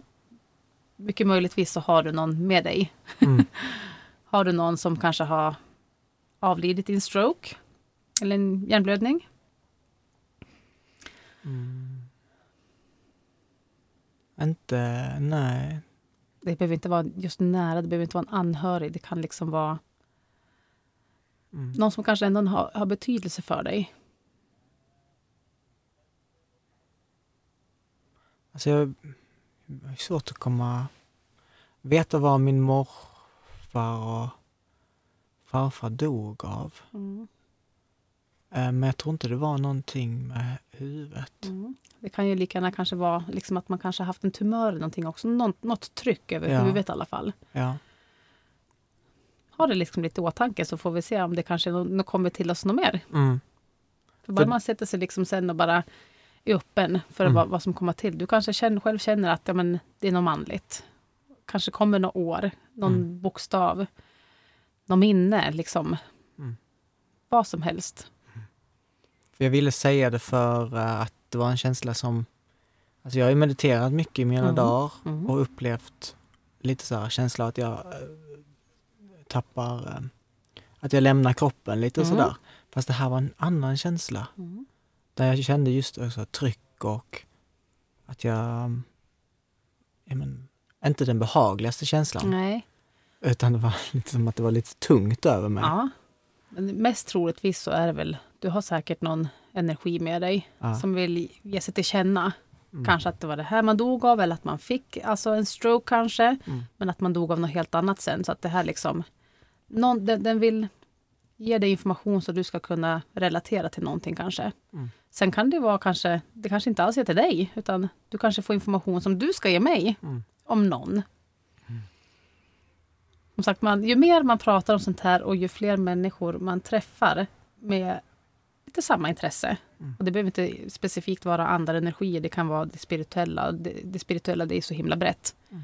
mycket möjligtvis så har du någon med dig. mm, Har du någon som kanske har avlidit i en stroke eller en hjärnblödning? mm. Inte, nej. Det behöver inte vara just nära, det behöver inte vara en anhörig. Det kan liksom vara Mm. någon som kanske ändå har, har betydelse för dig. Alltså jag det är svårt att komma, veta vad min morfar och farfar dog av. Mm. Eh, Men jag tror inte det var någonting med huvudet. Mm. Det kan ju lika gärna kanske vara liksom att man kanske haft en tumör eller någonting också. Något, något tryck över Ja. huvudet i alla fall. Ja. Ha det liksom lite i åtanke så får vi se om det kanske nå kommer till oss något mer. Mm. För bara För- man sätter sig liksom sen och bara är öppen för Mm. vad, vad som kommer till. Du kanske känner, själv känner att ja, men, det är något manligt. Kanske kommer något år, någon Mm. bokstav, något minne, liksom. Mm. Vad som helst. Jag ville säga det för eh, att det var en känsla som... Alltså jag har mediterat mycket i mina Mm. dagar Mm. och upplevt lite så här känsla att jag eh, tappar... eh, Att jag lämnar kroppen lite Mm. sådär. Fast det här var en annan känsla. Mm. Där jag kände just också tryck och att jag... Ja, men, inte den behagligaste känslan. Nej. Utan det var lite som att det var lite tungt över mig. Ja. Men mest troligtvis så är det väl, du har säkert någon energi med dig Ja. som vill ge sig till känna. Mm. Kanske att det var det här man dog av eller att man fick alltså en stroke kanske. Mm. Men att man dog av något helt annat sen. Så att det här liksom, någon, den, den vill ge dig information så du ska kunna relatera till någonting kanske. Mm. Sen kan det vara kanske, det kanske inte alls är till dig, utan du kanske får information som du ska ge mig Mm. om någon. Som sagt, man, ju mer man pratar om sånt här och ju fler människor man träffar med lite samma intresse. Mm. Och det behöver inte specifikt vara andra energier, det kan vara det spirituella. Det, det spirituella det är så himla brett. Mm.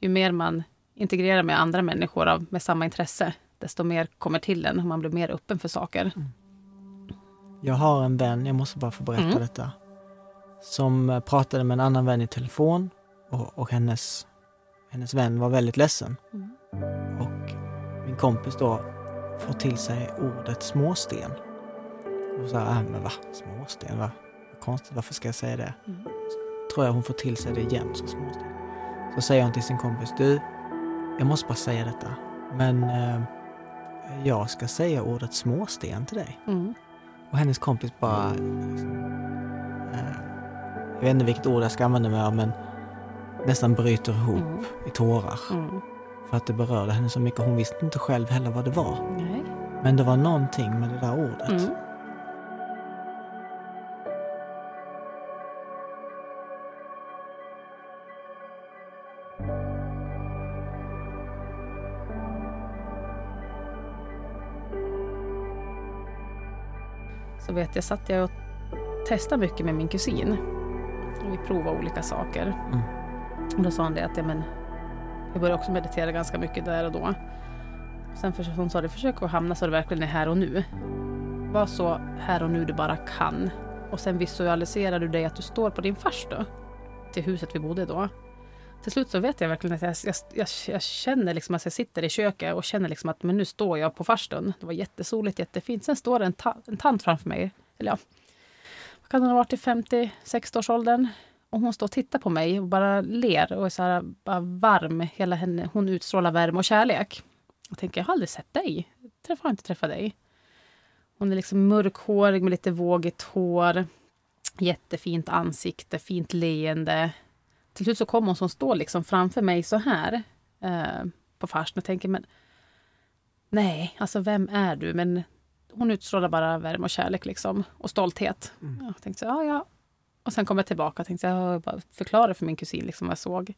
Ju mer man integrerar med andra människor av, med samma intresse, desto mer kommer till en och man blir mer öppen för saker. Jag har en vän, jag måste bara få berätta Mm. detta, som eh, pratade med en annan vän i telefon och, och hennes, hennes vän var väldigt ledsen. Mm. Och min kompis då får till sig ordet småsten. Och så här, äh, men va? Småsten? Va? Vad konstigt, varför ska jag säga det? Mm. Tror jag hon får till sig det igen som småsten. Så säger hon till sin kompis, du, jag måste bara säga detta, men eh, jag ska säga ordet småsten till dig. Mm. Och hennes kompis bara... Liksom, eh, jag vet inte vilket ord jag ska använda mig av men nästan bryter ihop Mm. i tårar. Mm. För att det berörde henne så mycket. Hon visste inte själv heller vad det var. Nej. Men det var någonting med det där ordet. Mm. Så vet jag, satt jag och testade mycket med min kusin. Och vi provade olika saker. Mm. Och då sa han det att ja, men, jag började också meditera ganska mycket där och då. Sen för, hon sa det, försök att hamna så du verkligen är här och nu. Var så här och nu du bara kan. Och sen visualiserar du dig att du står på din farstu. Till huset vi bodde då. till slut så vet jag verkligen att jag, jag, jag, jag känner liksom att jag sitter i köket och känner liksom att men nu står jag på farstun. Det var jättesoligt, jättefint. Sen står det en, ta, en tant framför mig. Eller ja, vad kan hon ha varit i 50-, 60-årsåldern? Och hon står och tittar på mig och bara ler och är så här bara varm. Hela henne, hon utstrålar värme och kärlek. Jag tänker, jag har aldrig sett dig. Jag har inte träffat dig. Hon är liksom mörkhårig med lite vågigt hår. Jättefint ansikte, fint leende. Till slut så kommer hon som står liksom framför mig så här eh, på farsen och tänker men nej, alltså vem är du? Men hon utstrålar bara värme och kärlek liksom och stolthet. Mm. Jag tänkte så, ja, ja. Och sen kom jag tillbaka och tänkte jag bara förklara för min kusin liksom vad jag såg.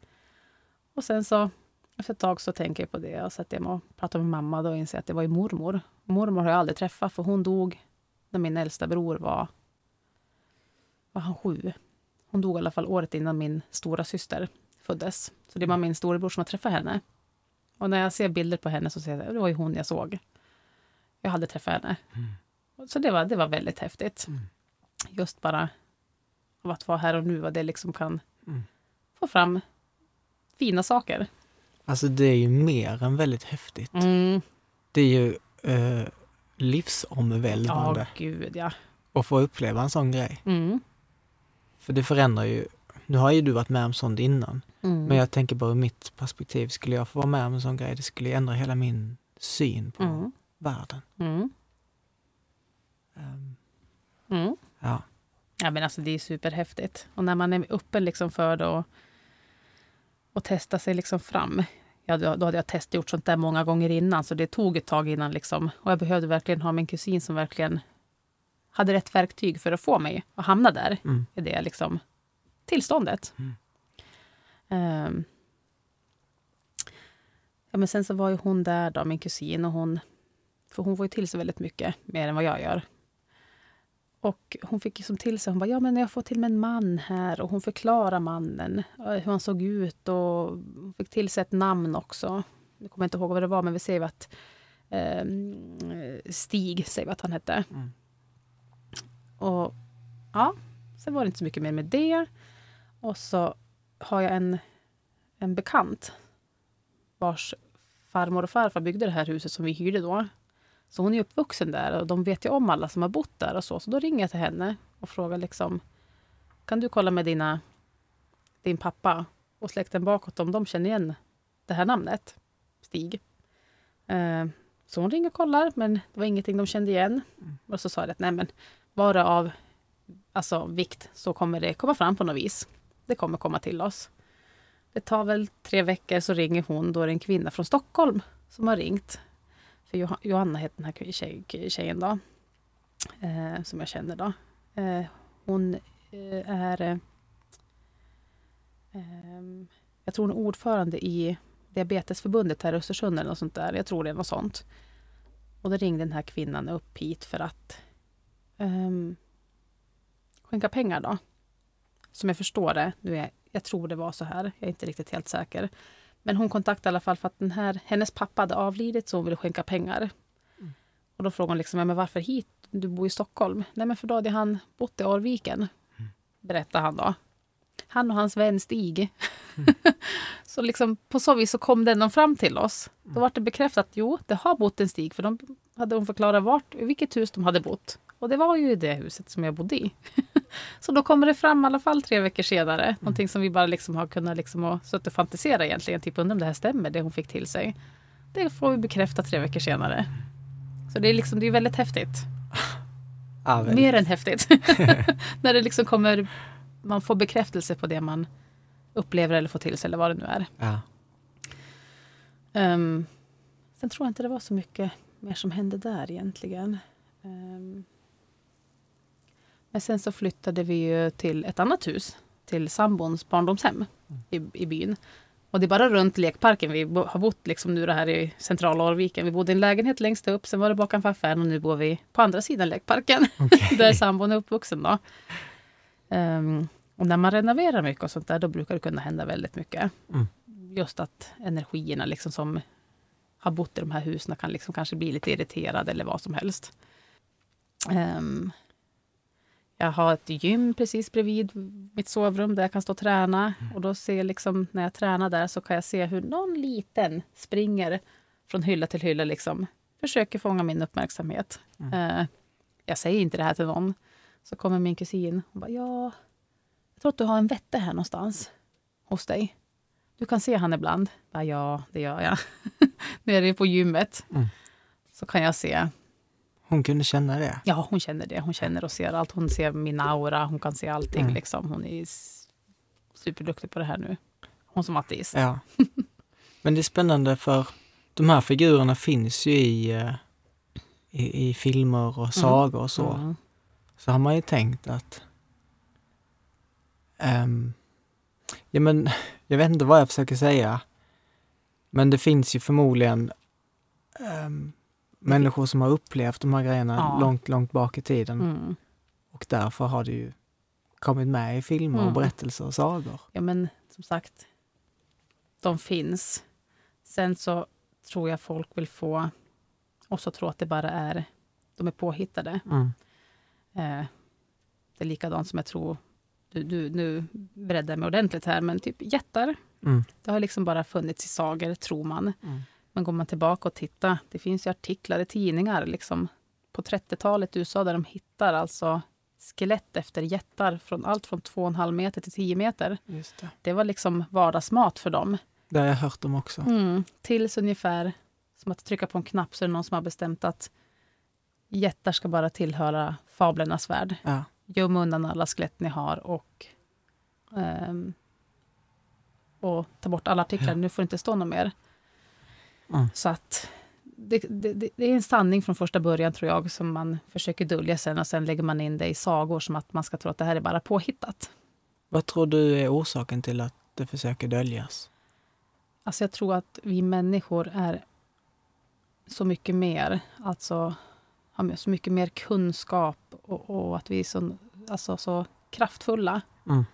Och sen så efter ett tag så tänker jag på det och sätter mig och pratar med mamma då och inser att det var ju mormor. Mormor har jag aldrig träffat för hon dog när min äldsta bror var, var han sju. Hon dog i alla fall året innan min stora syster föddes. Så det var min storebror som har träffat henne. Och när jag ser bilder på henne så ser jag att det var ju hon jag såg. Jag hade träffat henne. Mm. Så det var, det var väldigt häftigt. Mm. Just bara av att vara här och nu, vad det liksom kan mm. få fram fina saker. Alltså det är ju mer än väldigt häftigt. Mm. Det är ju eh, livsomvälvande. Ja, gud ja. Att få uppleva en sån grej. Mm. För det förändrar ju, nu har ju du varit med om sånt innan, mm. men jag tänker bara ur mitt perspektiv, skulle jag få vara med om en sån grej, det skulle ändra hela min syn på mm. världen. Um, ja. Men alltså det är superhäftigt. Och när man är öppen liksom för det och, och testa sig liksom fram. Ja, då, då hade jag testgjort sånt där många gånger innan, så det tog ett tag innan. Liksom. Och jag behövde verkligen ha min kusin som verkligen hade rätt verktyg för att få mig att hamna där, mm. i det liksom, tillståndet. Mm. Um, ja, men sen så var ju hon där, då, min kusin, och hon, för hon får ju till sig väldigt mycket mer än vad jag gör. Och hon fick liksom till sig, hon bara, ja men jag får till mig en man här och hon förklarar mannen, hur han såg ut och hon fick till sig ett namn också. Jag kommer inte ihåg vad det var, men vi säger att eh, Stig, säger vi att han hette. Mm. Och ja, sen var det inte så mycket mer med det. Och så har jag en, en bekant vars farmor och farfar byggde det här huset som vi hyrde då. Så hon är uppvuxen där och de vet ju om alla som har bott där och så. Så då ringer jag till henne och frågar liksom Kan du kolla med dina, din pappa och släkten bakåt om de känner igen det här namnet? Stig. Eh, så hon ringer och kollar, men det var ingenting de kände igen. Mm. Och så sa jag att nej men var det av alltså, vikt så kommer det komma fram på något vis. Det kommer komma till oss. Det tar väl tre veckor så ringer hon. Då är det en kvinna från Stockholm som har ringt. För Johanna heter den här tjej, tjejen då. Eh, som jag känner då. Eh, hon eh, är... Eh, ehm, jag tror hon är ordförande i Diabetesförbundet här i Östersund eller något sånt där. Jag tror det är något sånt. Och då ringde den här kvinnan upp hit för att ehm, skänka pengar då. Som jag förstår det, nu är, jag tror det var så här, jag är inte riktigt helt säker. Men hon kontaktade i alla fall för att den här, hennes pappa hade avlidit så hon ville skänka pengar. Mm. Och då frågade hon liksom, men varför hit? Du bor i Stockholm. Nej men för då hade han bott i Arviken. Mm. Berättade han då. Han och hans vän Stig. Mm. så liksom på så vis så kom den fram till oss. Då mm. var det bekräftat att jo, det har bott en Stig. För de hade hon förklarat vart, i vilket hus de hade bott. Och det var ju det huset som jag bodde i. så då kommer det fram i alla fall tre veckor senare. Mm. Någonting som vi bara liksom har kunnat liksom och suttit och fantisera egentligen. Typ undra om det här stämmer, det hon fick till sig. Det får vi bekräfta tre veckor senare. Så det är, liksom, det är väldigt häftigt. Ja, Mer än häftigt. När det liksom kommer, man får bekräftelse på det man upplever eller får till sig eller vad det nu är. Ja. Um, sen tror jag inte det var så mycket mer som hände där egentligen. Um, men sen så flyttade vi ju till ett annat hus, till sambons barndomshem i, i byn. Och det är bara runt lekparken. Vi har bott liksom nu här i centrala Arviken. Vi bodde i en lägenhet längst upp, sen var det bakom affären och nu bor vi på andra sidan lekparken. Okay. där sambon är uppvuxen. Då. Um, och när man renoverar mycket och sånt där, då brukar det kunna hända väldigt mycket. Mm. Just att energierna liksom som har bott i de här husen kan liksom kanske bli lite irriterade eller vad som helst. Um, Jag har ett gym precis bredvid mitt sovrum där jag kan stå och träna. Och då ser jag liksom, när jag tränar där så kan jag se hur någon liten springer från hylla till hylla. Liksom. Försöker fånga min uppmärksamhet. Eh, jag säger inte det här till någon. Så kommer min kusin och bara, ja, jag tror att du har en vätte här någonstans hos dig. Du kan se han ibland. Bara, ja, det gör jag. Nere på gymmet. Mm. Så kan jag se. Hon kunde känna det. Ja, hon känner det. Hon känner och ser allt. Hon ser min aura. Hon kan se allting. Mm. Liksom. Hon är superduktig på det här nu. Hon som ateist. Ja. Men det är spännande för de här figurerna finns ju i, eh, i, i filmer och sagor och så. Mm. Så har man ju tänkt att ehm, Ja men, jag vet inte vad jag försöker säga. Men det finns ju förmodligen ehm, människor som har upplevt de här grejerna Ja. långt, långt bak i tiden. Mm. Och därför har det ju kommit med i filmer och Mm. berättelser och sagor. Ja, men som sagt, de finns. Sen så tror jag folk vill få oss att tro att det bara är, de är påhittade. Mm. Eh, det är likadant som jag tror, du, du, nu breddar jag mig ordentligt här, men typ jättar. Mm. Det har liksom bara funnits i sagor, tror man. Mm. Men går man tillbaka och tittar, det finns ju artiklar i tidningar liksom, på 30-talet i USA där de hittar alltså skelett efter jättar från allt från 2,5 meter till 10 meter. Det. Det var liksom vardagsmat för dem. Det har jag hört om också. Mm. Tills ungefär som att trycka på en knapp så är det någon som har bestämt att jättar ska bara tillhöra fablernas värld. Ja. Göm undan alla skelett ni har och, ehm, och ta bort alla artiklar. Ja. Nu får det inte stå något mer. Mm. Så att det, det, det är en sanning från första början tror jag som man försöker dölja sen och sen lägger man in det i sagor som att man ska tro att det här är bara påhittat. Vad tror du är orsaken till att det försöker döljas? Alltså jag tror att vi människor är så mycket mer, alltså har så mycket mer kunskap och, och att vi är så, alltså, så kraftfulla. Mm.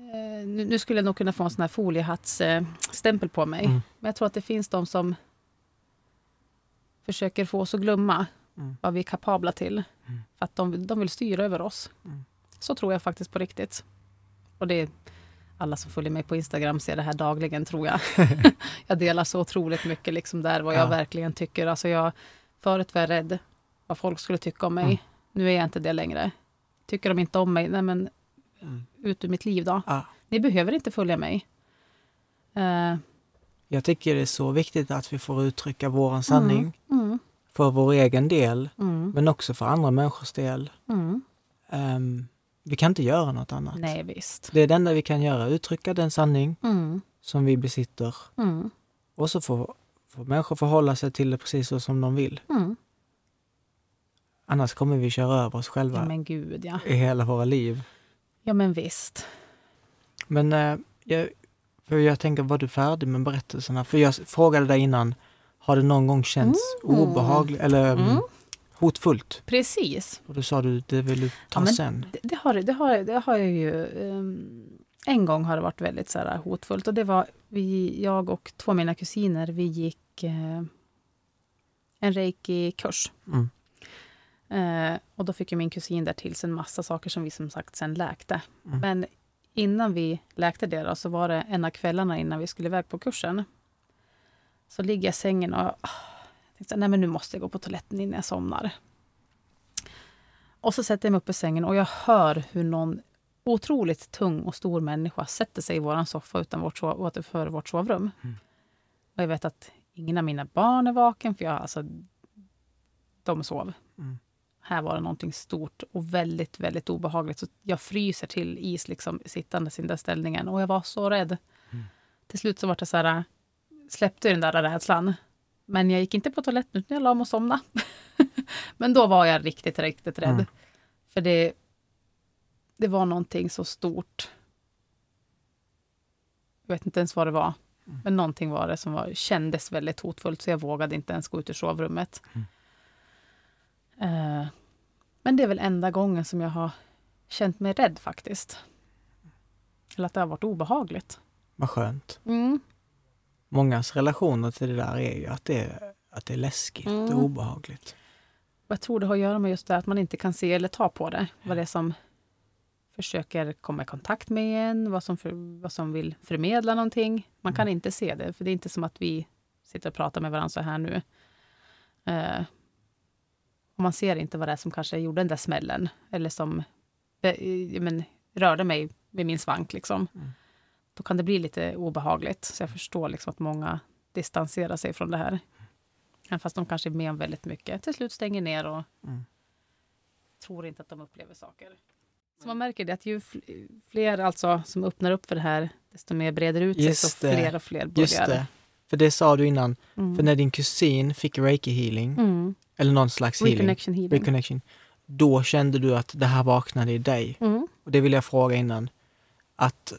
Eh, nu, skulle jag nog kunna få en sån här foliehattsstämpel på mig. Mm. Men jag tror att det finns de som försöker få oss att glömma Mm. vad vi är kapabla till. Mm. För att de, de vill styra över oss. Mm. Så tror jag faktiskt på riktigt. Och det är alla som följer mig på Instagram ser det här dagligen tror jag. jag delar så otroligt mycket liksom där vad jag Ja. verkligen tycker. Alltså jag, förut var jag rädd vad folk skulle tycka om mig. Mm. Nu är jag inte det längre. Tycker de inte om mig, nej men Mm. ut ur mitt liv då. Ja. Ni behöver inte följa mig. Eh, Jag tycker det är så viktigt att vi får uttrycka vår sanning mm, för vår egen del, mm, men också för andra människors del. mm. Ehm, vi kan inte göra något annat. Nej, visst. Det är det enda vi kan göra, uttrycka den sanning Mm, som vi besitter mm, och så får, får människor förhålla sig till det precis så som de vill. mm. Annars kommer vi köra över oss själva Ja, gud ja. i hela våra liv. Ja, men visst. Men eh, jag, för jag tänker, var du färdig med berättelserna? För jag frågade dig innan, har det någon gång känts Mm. obehagligt eller mm. Mm. hotfullt? Precis. Och då sa du, det vill du ta Ja, sen. Det, det, har, det, har, det har jag ju... ehm, en gång har det varit väldigt så här, hotfullt. Och det var vi, jag och två av mina kusiner, vi gick eh, en reiki-kurs. Mm. Eh, och då fick ju min kusin där till sig en massa saker som vi som sagt sen läkte. Mm. Men innan vi läkte det då, så var det en av kvällarna innan vi skulle iväg på kursen. Så ligger jag i sängen och ah, jag tänkte, nej men nu måste jag gå på toaletten innan jag somnar. Och så sätter jag mig upp i sängen och jag hör hur någon otroligt tung och stor människa sätter sig i vår soffa utan vårt sov, utanför vårt sovrum. Mm. Och jag vet att ingen av mina barn är vaken, för jag, alltså, de sov. Mm. Här var det någonting stort och väldigt, väldigt obehagligt. Så jag fryser till is liksom, sittandes i den där ställningen. Och jag var så rädd. Mm. Till slut så var det så här, släppte den där rädslan. Men jag gick inte på toaletten utan jag la mig och somnade. Men då var jag riktigt, riktigt rädd. Mm. För det, det var någonting så stort. Jag vet inte ens vad det var. Mm. Men någonting var det som var, kändes väldigt hotfullt så jag vågade inte ens gå ut ur sovrummet. Mm. Eh, men det är väl enda gången som jag har känt mig rädd faktiskt. Eller att det har varit obehagligt. Vad skönt. Mm. Mångas relationer till det där är ju att det är, att det är läskigt Mm. och obehagligt. Jag tror det har att göra med just det att man inte kan se eller ta på det. Vad det är som försöker komma i kontakt med en, vad som, för, vad som vill förmedla någonting. Man kan inte se det, för det är inte som att vi sitter och pratar med varandra så här nu. Och man ser inte vad det är som kanske gjorde den där smällen, eller som men, rörde mig med min svank. Liksom. Mm. Då kan det bli lite obehagligt. Så jag förstår liksom att många distanserar sig från det här. Även fast de kanske är med om väldigt mycket. Till slut stänger ner och Mm. tror inte att de upplever saker. Så man märker det att ju fl- fler alltså som öppnar upp för det här, desto mer breder ut sig. Så fler och fler börjar. Just det. För det sa du innan, Mm. för när din kusin fick reiki healing, Mm. Eller någon slags healing, Reconnection healing. reconnection, då kände du att det här vaknade i dig. Mm. Och det vill jag fråga innan, att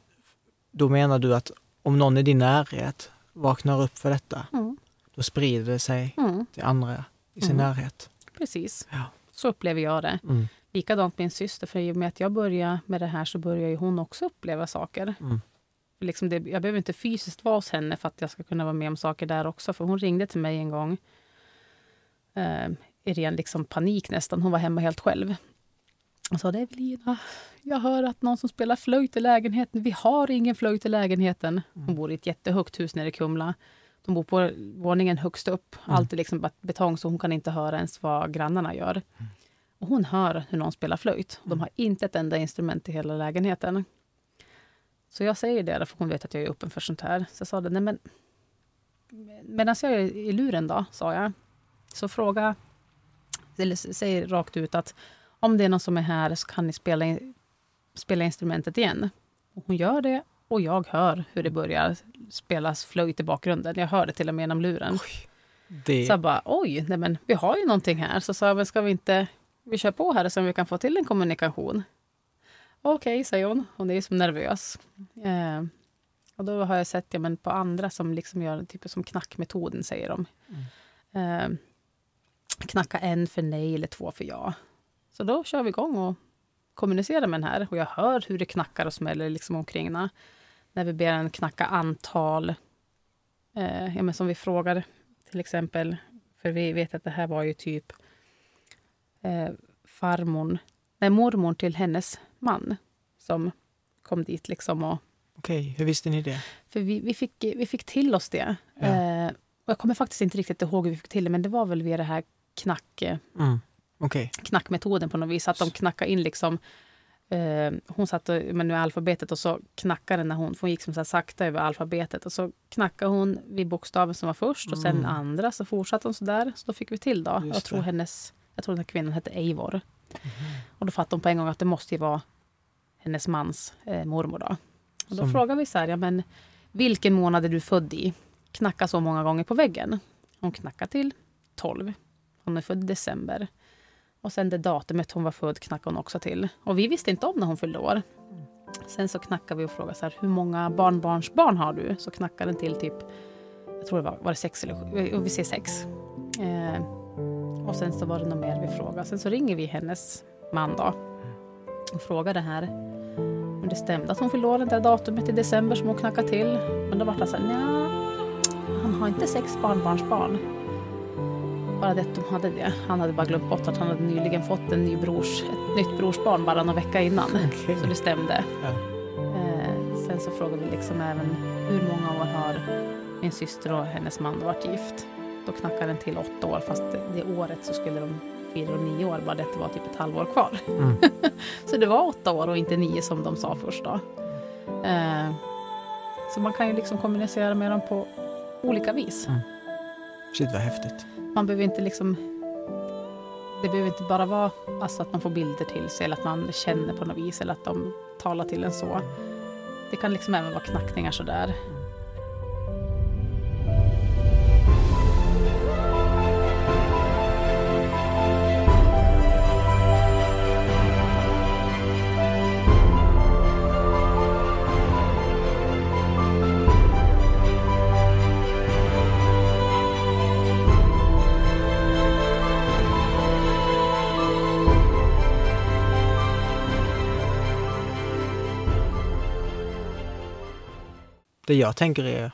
då menar du att om någon i din närhet vaknar upp för detta, Mm. då sprider det sig Mm. till andra i sin Mm. närhet. Precis. Ja. Så upplever jag det. Mm. Likadant min syster, för i och med att jag börjar med det här så börjar ju hon också uppleva saker. Mm. Liksom det, jag behöver inte fysiskt vara hos henne för att jag ska kunna vara med om saker där också. För hon ringde till mig en gång i ren liksom panik nästan. Hon var hemma helt själv. Och sa, det är Evelina, jag hör att någon som spelar flöjt i lägenheten. Vi har ingen flöjt i lägenheten. Hon bor i ett jättehögt hus nere i Kumla. De bor på våningen högst upp. Mm. Allt är liksom bet- betong så hon kan inte höra ens vad grannarna gör. Och hon hör hur någon spelar flöjt. De har inte ett enda instrument i hela lägenheten. Så jag säger det, för hon vet att jag är öppen för sånt här. Så jag sa det, nej men... Medan jag är i luren då, sa jag, så fråga, eller säg rakt ut att om det är någon som är här så kan ni spela, in, spela instrumentet igen. Och hon gör det och jag hör hur det börjar spelas flöjt i bakgrunden. Jag hör det till och med genom luren. Det, Så jag bara, oj, nej men vi har ju någonting här. Så sa jag, men ska vi inte, vi kör på här så om vi kan få till en kommunikation. Okej, säger hon. Hon är ju som nervös. Eh, och då har jag sett ja, men på andra som liksom gör typ som knackmetoden, säger de. Eh, knacka en för nej eller två för ja. Så då kör vi igång och kommunicerar med den här. Och jag hör hur det knackar och smäller liksom omkring henne. När vi ber den knacka antal. Eh, ja, men som vi frågar till exempel. För vi vet att det här var ju typ eh, farmor, nej, mormor till hennes man som kom dit. liksom och Okej, hur visste ni det? För vi, vi, fick, vi fick till oss det. Ja. Eh, och jag kommer faktiskt inte riktigt ihåg hur vi fick till det, men det var väl via det här knack, eh, Mm. Okej, knackmetoden på något vis. Att de knackade in liksom Eh, hon satt och, men med alfabetet och så knackade när hon, för hon gick som så sakta över alfabetet och så knackade hon vid bokstaven som var först och sen Mm. andra så fortsatte hon så där. Så då fick vi till då. Just jag tror det. hennes, jag tror den här kvinnan hette Eivor. Och då fattade hon på en gång att det måste ju vara hennes mans eh, mormor då. Och då Som- frågade vi så här, ja men vilken månad är du född i? Knacka så många gånger på väggen. Hon knackade till 12. Hon är född i december. Och sen det datumet hon var född knackade hon också till. Och vi visste inte om när hon fyllde år. Sen så knackade vi och frågade så här, hur många barnbarnsbarn har du? Så knackade den till typ, jag tror det var, var det sex eller sju? Eh, vi säger sex. Eh, och sen så var det något mer vi frågade. Sen så ringer vi hennes man då och frågar det här. Om det stämde att hon fyllde år det där datumet i december som hon knackade till. Men då var det så här, nja, han har inte sex barnbarnsbarn. Bara det att de hade det. Han hade bara glömt bort att han hade nyligen fått en ny brors, ett nytt brorsbarn bara någon vecka innan. Okej. Så det stämde. Ja. Eh, sen så frågade vi liksom även hur många år har min syster och hennes man varit gift. Då knackade den till åtta år fast det, året så skulle de fira nio år, bara det att det var typ ett halvår kvar. Mm. Så det var åtta år och inte nio som de sa först då. Eh, så man kan ju liksom kommunicera med dem på olika vis. Shit vad häftigt. Man behöver inte liksom... Det behöver inte bara vara alltså att man får bilder till sig eller att man känner på något vis eller att de talar till en så. Det kan liksom även vara knackningar sådär. Det jag tänker är,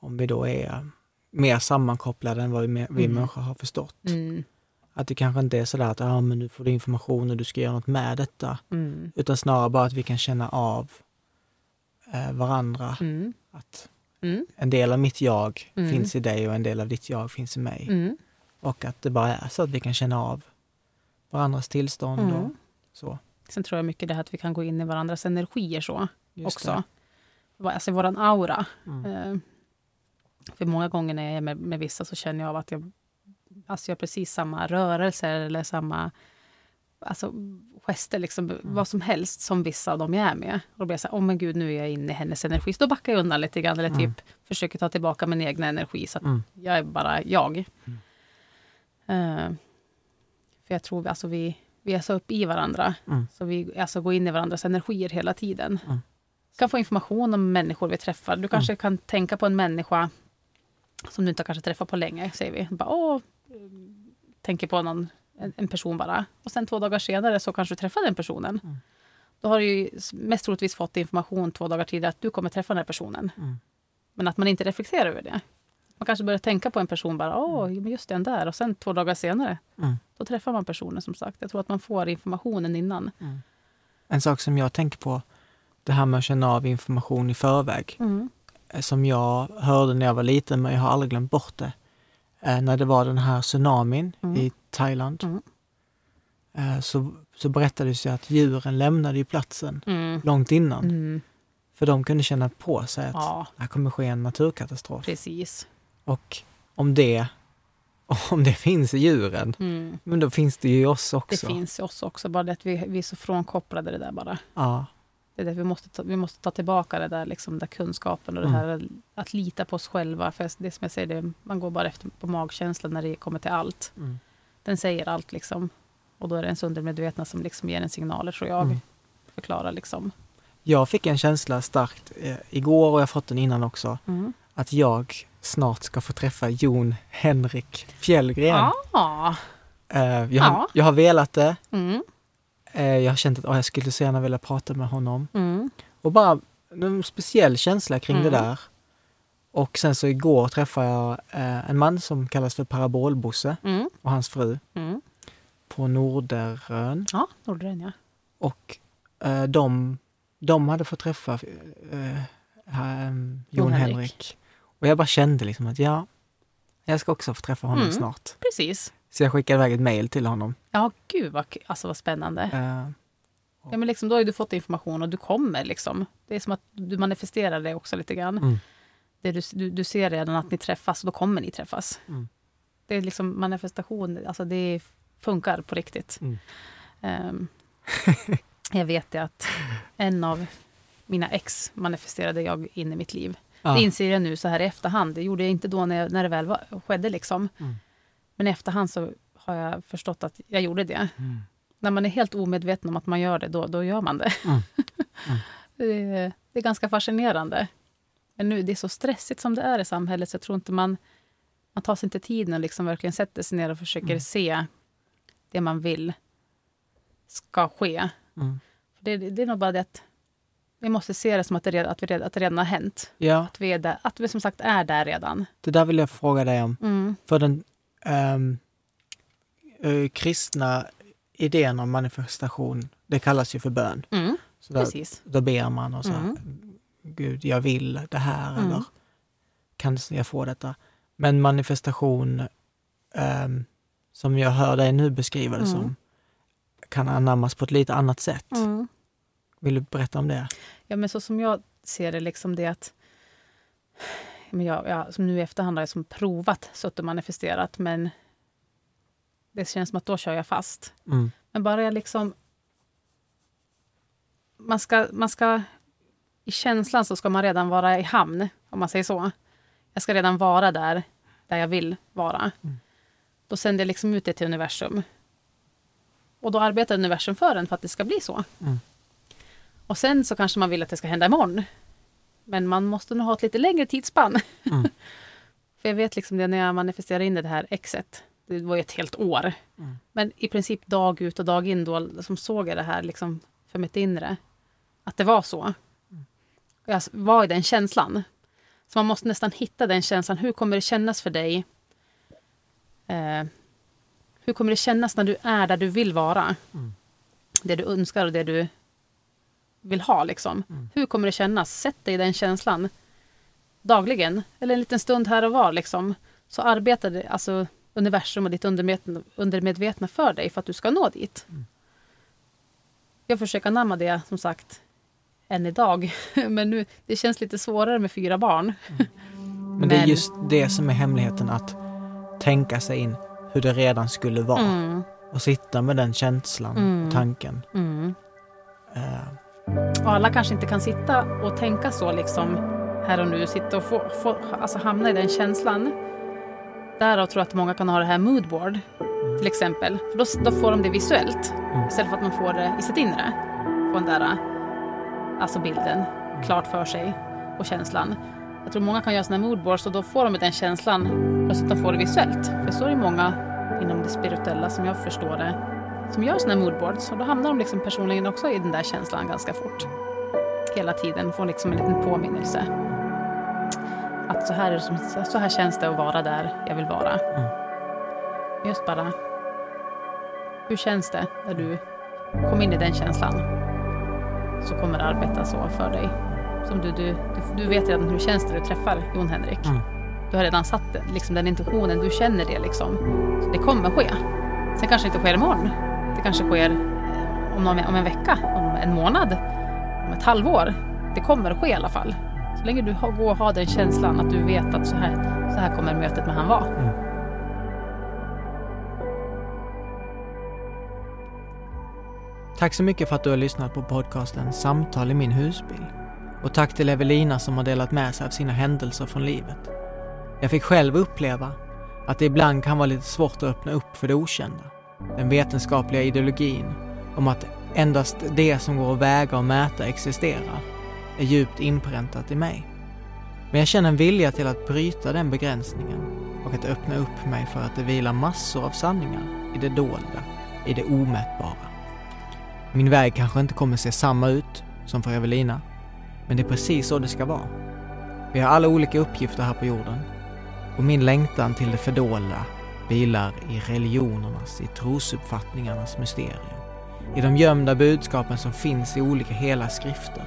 om vi då är mer sammankopplade än vad vi, vi Mm. människor har förstått, Mm. Att det kanske inte är sådär att ah, men nu får du information och du ska göra något med detta. Mm. Utan snarare bara att vi kan känna av eh, varandra. Mm. Att Mm. en del av mitt jag Mm. finns i dig och en del av ditt jag finns i mig. Och att det bara är så att vi kan känna av varandras tillstånd och så. Sen tror jag mycket det här att vi kan gå in i varandras energier så Just också. Alltså våran aura. Mm. Eh, För många gånger när jag är med, med vissa så känner jag av att jag alltså gör precis samma rörelser eller samma alltså, gester, liksom, vad som helst som vissa av dem jag är med. Och då blir jag så här, oh men gud, nu är jag inne i hennes energi. Så då backar jag undan lite grann eller typ Mm. försöker ta tillbaka min egna energi så att Mm. jag är bara jag. Mm. Eh, för jag tror alltså vi, vi är så upp i varandra. Mm. Så vi alltså går in i varandras energier hela tiden. Mm. kan få information om människor vi träffar. Du kanske kan tänka på en människa som du inte kanske träffat på länge, säger vi. Bara, Åh, mm, tänker på någon, en, en person bara. Och sen två dagar senare så kanske du träffar den personen. Mm. Då har du ju mest troligtvis fått information två dagar tidigare att du kommer träffa den här personen. Mm. Men att man inte reflekterar över det. Man kanske börjar tänka på en person bara, åh, men just den där. Och sen två dagar senare, Mm. då träffar man personen som sagt. Jag tror att man får informationen innan. En sak som jag tänker på, det här med att känna av information i förväg. eh, Som jag hörde när jag var liten, men jag har aldrig glömt bort det. Eh, när det var den här tsunamin Mm. i Thailand. Mm. Eh, så, så berättades det att djuren lämnade ju platsen Mm. långt innan. Mm. För de kunde känna på sig att Ja, det här kommer ske en naturkatastrof. precis. Och om det, om det finns i djuren, Mm. men då finns det ju i oss Det också. finns i oss också, bara det att vi, vi är så frånkopplade det där bara. Ja, Det är det, vi, måste ta, vi måste ta tillbaka det där, liksom, där kunskapen och det Mm. här att lita på oss själva. För det som jag säger, det, man går bara efter på magkänslan när det kommer till allt. mm. Den säger allt liksom. Och då är det ens undermedvetna som liksom ger en signaler, tror jag. Mm. Förklarar liksom. Jag fick en känsla starkt eh, igår och jag har fått den innan också. Mm. Att jag snart ska få träffa Jon Henrik Fjällgren. Ah. Eh, jag, har, Ja. jag har velat det. Mm. Eh, jag har känt att åh, jag skulle så gärna vilja prata med honom. Mm. Och bara en speciell känsla kring det Mm. där. Och sen så igår träffade jag eh, en man som kallas för Parabolbosse Mm. och hans fru Mm. på Norderön. Ja, Nordren ja. Och eh, de, de hade fått träffa eh, um, Jon Henrik. Henrik. Och jag bara kände liksom att ja, jag ska också få träffa honom Mm. snart. Precis. Så jag skickade iväg ett mejl till honom. Ja, gud vad, alltså, vad spännande. Eh, Ja, men liksom, då har du fått information och du kommer. Liksom. Det är som att du manifesterar det också lite grann. Mm. Det du, du, du ser redan att ni träffas och då kommer ni träffas. Mm. Det är liksom manifestation, alltså det funkar på riktigt. Mm. Ehm, jag vet det att en av mina ex manifesterade jag in i mitt liv. ja. Det inser jag nu så här i efterhand. Det gjorde jag inte då när, jag, när det väl var, skedde. Liksom. Mm. Men i efterhand så har jag förstått att jag gjorde det. Mm. När man är helt omedveten om att man gör det, då, då gör man det. Mm. Mm. det, är, det är ganska fascinerande. Men nu, det är så stressigt som det är i samhället, så jag tror inte man, man tar sig inte tiden och liksom verkligen sätter sig ner och försöker Mm. se det man vill ska ske. Mm. För det, det är nog bara det att vi måste se det som att det, redan, att vi redan, att det redan har hänt. Ja, Att vi, är där, att vi som sagt är där redan. det där vill jag fråga dig om. Mm. För den eh, kristna idén om manifestation, det kallas ju för bön. Mm. Så där, Precis. då ber man och så här, Mm. Gud, jag vill det här Mm. eller kan jag få detta? Men manifestation, ehm, som jag hör dig nu beskriva det Mm. som, kan anammas på ett lite annat sätt. Mm. Vill du berätta om det? Ja, men så som jag ser det, liksom det att... Men jag, jag, som nu i efterhand har jag som provat, suttit och manifesterat, men det känns som att då kör jag fast. Mm. Men bara jag liksom... Man ska, man ska... I känslan så ska man redan vara i hamn, om man säger så. Jag ska redan vara där, där jag vill vara. Mm. Då sänder jag liksom ut det till universum. Och då arbetar universum för en för att det ska bli så. Mm. Och sen så kanske man vill att det ska hända imorgon. Men man måste nog ha ett lite längre tidsspann. Mm. för jag vet liksom det när jag manifesterade in det här exet. Det var ju ett helt år. Mm. Men i princip dag ut och dag in då som såg jag det här liksom för mitt inre. Att det var så. Och jag var i den känslan. Så man måste nästan hitta den känslan. Hur kommer det kännas för dig? Eh, hur Hur kommer det kännas när du är där du vill vara? Mm. Det du önskar och det du vill ha. Liksom. Mm. Hur kommer det kännas? Sätt dig i den känslan dagligen, eller en liten stund här och var. Liksom. Så arbetar det, alltså, universum och ditt undermedvetna, undermedvetna för dig för att du ska nå dit. Mm. Jag försöker anamma det, som sagt, än idag. Men nu, det känns lite svårare med fyra barn. Men det är just det som är hemligheten, att tänka sig in hur det redan skulle vara. Mm, Och sitta med den känslan Mm. och tanken. mm. Och alla kanske inte kan sitta och tänka så liksom här och nu, sitta och få, få, alltså hamna i den känslan. Därav tror jag att många kan ha det här moodboard till exempel. För då, då får de det visuellt Mm. istället för att man får det i sitt inre. Få den där alltså bilden klart för sig och känslan. Jag tror många kan göra här moodboards och då får de den känslan att de får det visuellt. För så är det många inom det spirituella som jag förstår det som gör sådana moodboards och då hamnar de liksom personligen också i den där känslan ganska fort. Hela tiden får liksom en liten påminnelse. Att så här, som, så här känns det att vara där jag vill vara. Mm. Just bara, hur känns det när du kom in i den känslan? Så kommer det arbeta så för dig. Som du, du, du, vet redan hur det känns när du träffar Jon Henrik. Mm. Du har redan satt liksom den intentionen, du känner det liksom. Så det kommer ske. Sen kanske det inte sker imorgon. Det kanske sker eh, om, någon, om en vecka, om en månad, om ett halvår. Det kommer att ske i alla fall. Så länge du har, går och har den känslan att du vet att så här, så här kommer mötet med han vara. Mm. Tack så mycket för att du har lyssnat på podcasten Samtal i min husbil. Och tack till Evelina som har delat med sig av sina händelser från livet. Jag fick själv uppleva att det ibland kan vara lite svårt att öppna upp för det okända. Den vetenskapliga ideologin om att endast det som går att väga och mäta existerar är djupt inpräntat i mig. Men jag känner en vilja till att bryta den begränsningen och att öppna upp mig för att det vilar massor av sanningar i det dolda, i det omätbara. Min väg kanske inte kommer se samma ut som för Evelina, men det är precis så det ska vara. Vi har alla olika uppgifter här på jorden och min längtan till det fördolda vilar i religionernas, i trosuppfattningarnas mysterium. I de gömda budskapen som finns i olika hela skrifter.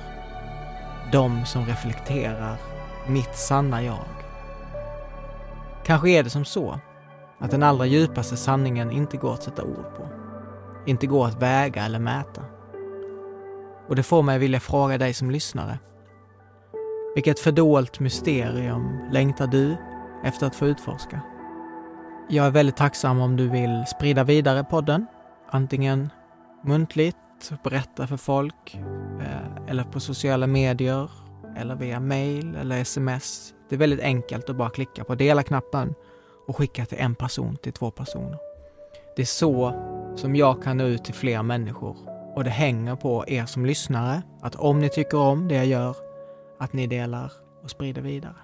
De som reflekterar mitt sanna jag. Kanske är det som så att den allra djupaste sanningen inte går att sätta ord på. Inte går att väga eller mäta. Och det får mig vilja fråga dig som lyssnare. Vilket fördolt mysterium längtar du efter att få utforska? Jag är väldigt tacksam om du vill sprida vidare podden, antingen muntligt, berätta för folk, eh, eller på sociala medier, eller via mail eller sms. Det är väldigt enkelt att bara klicka på dela-knappen och skicka till en person till två personer. Det är så som jag kan nå ut till fler människor och det hänger på er som lyssnare att om ni tycker om det jag gör, att ni delar och sprider vidare.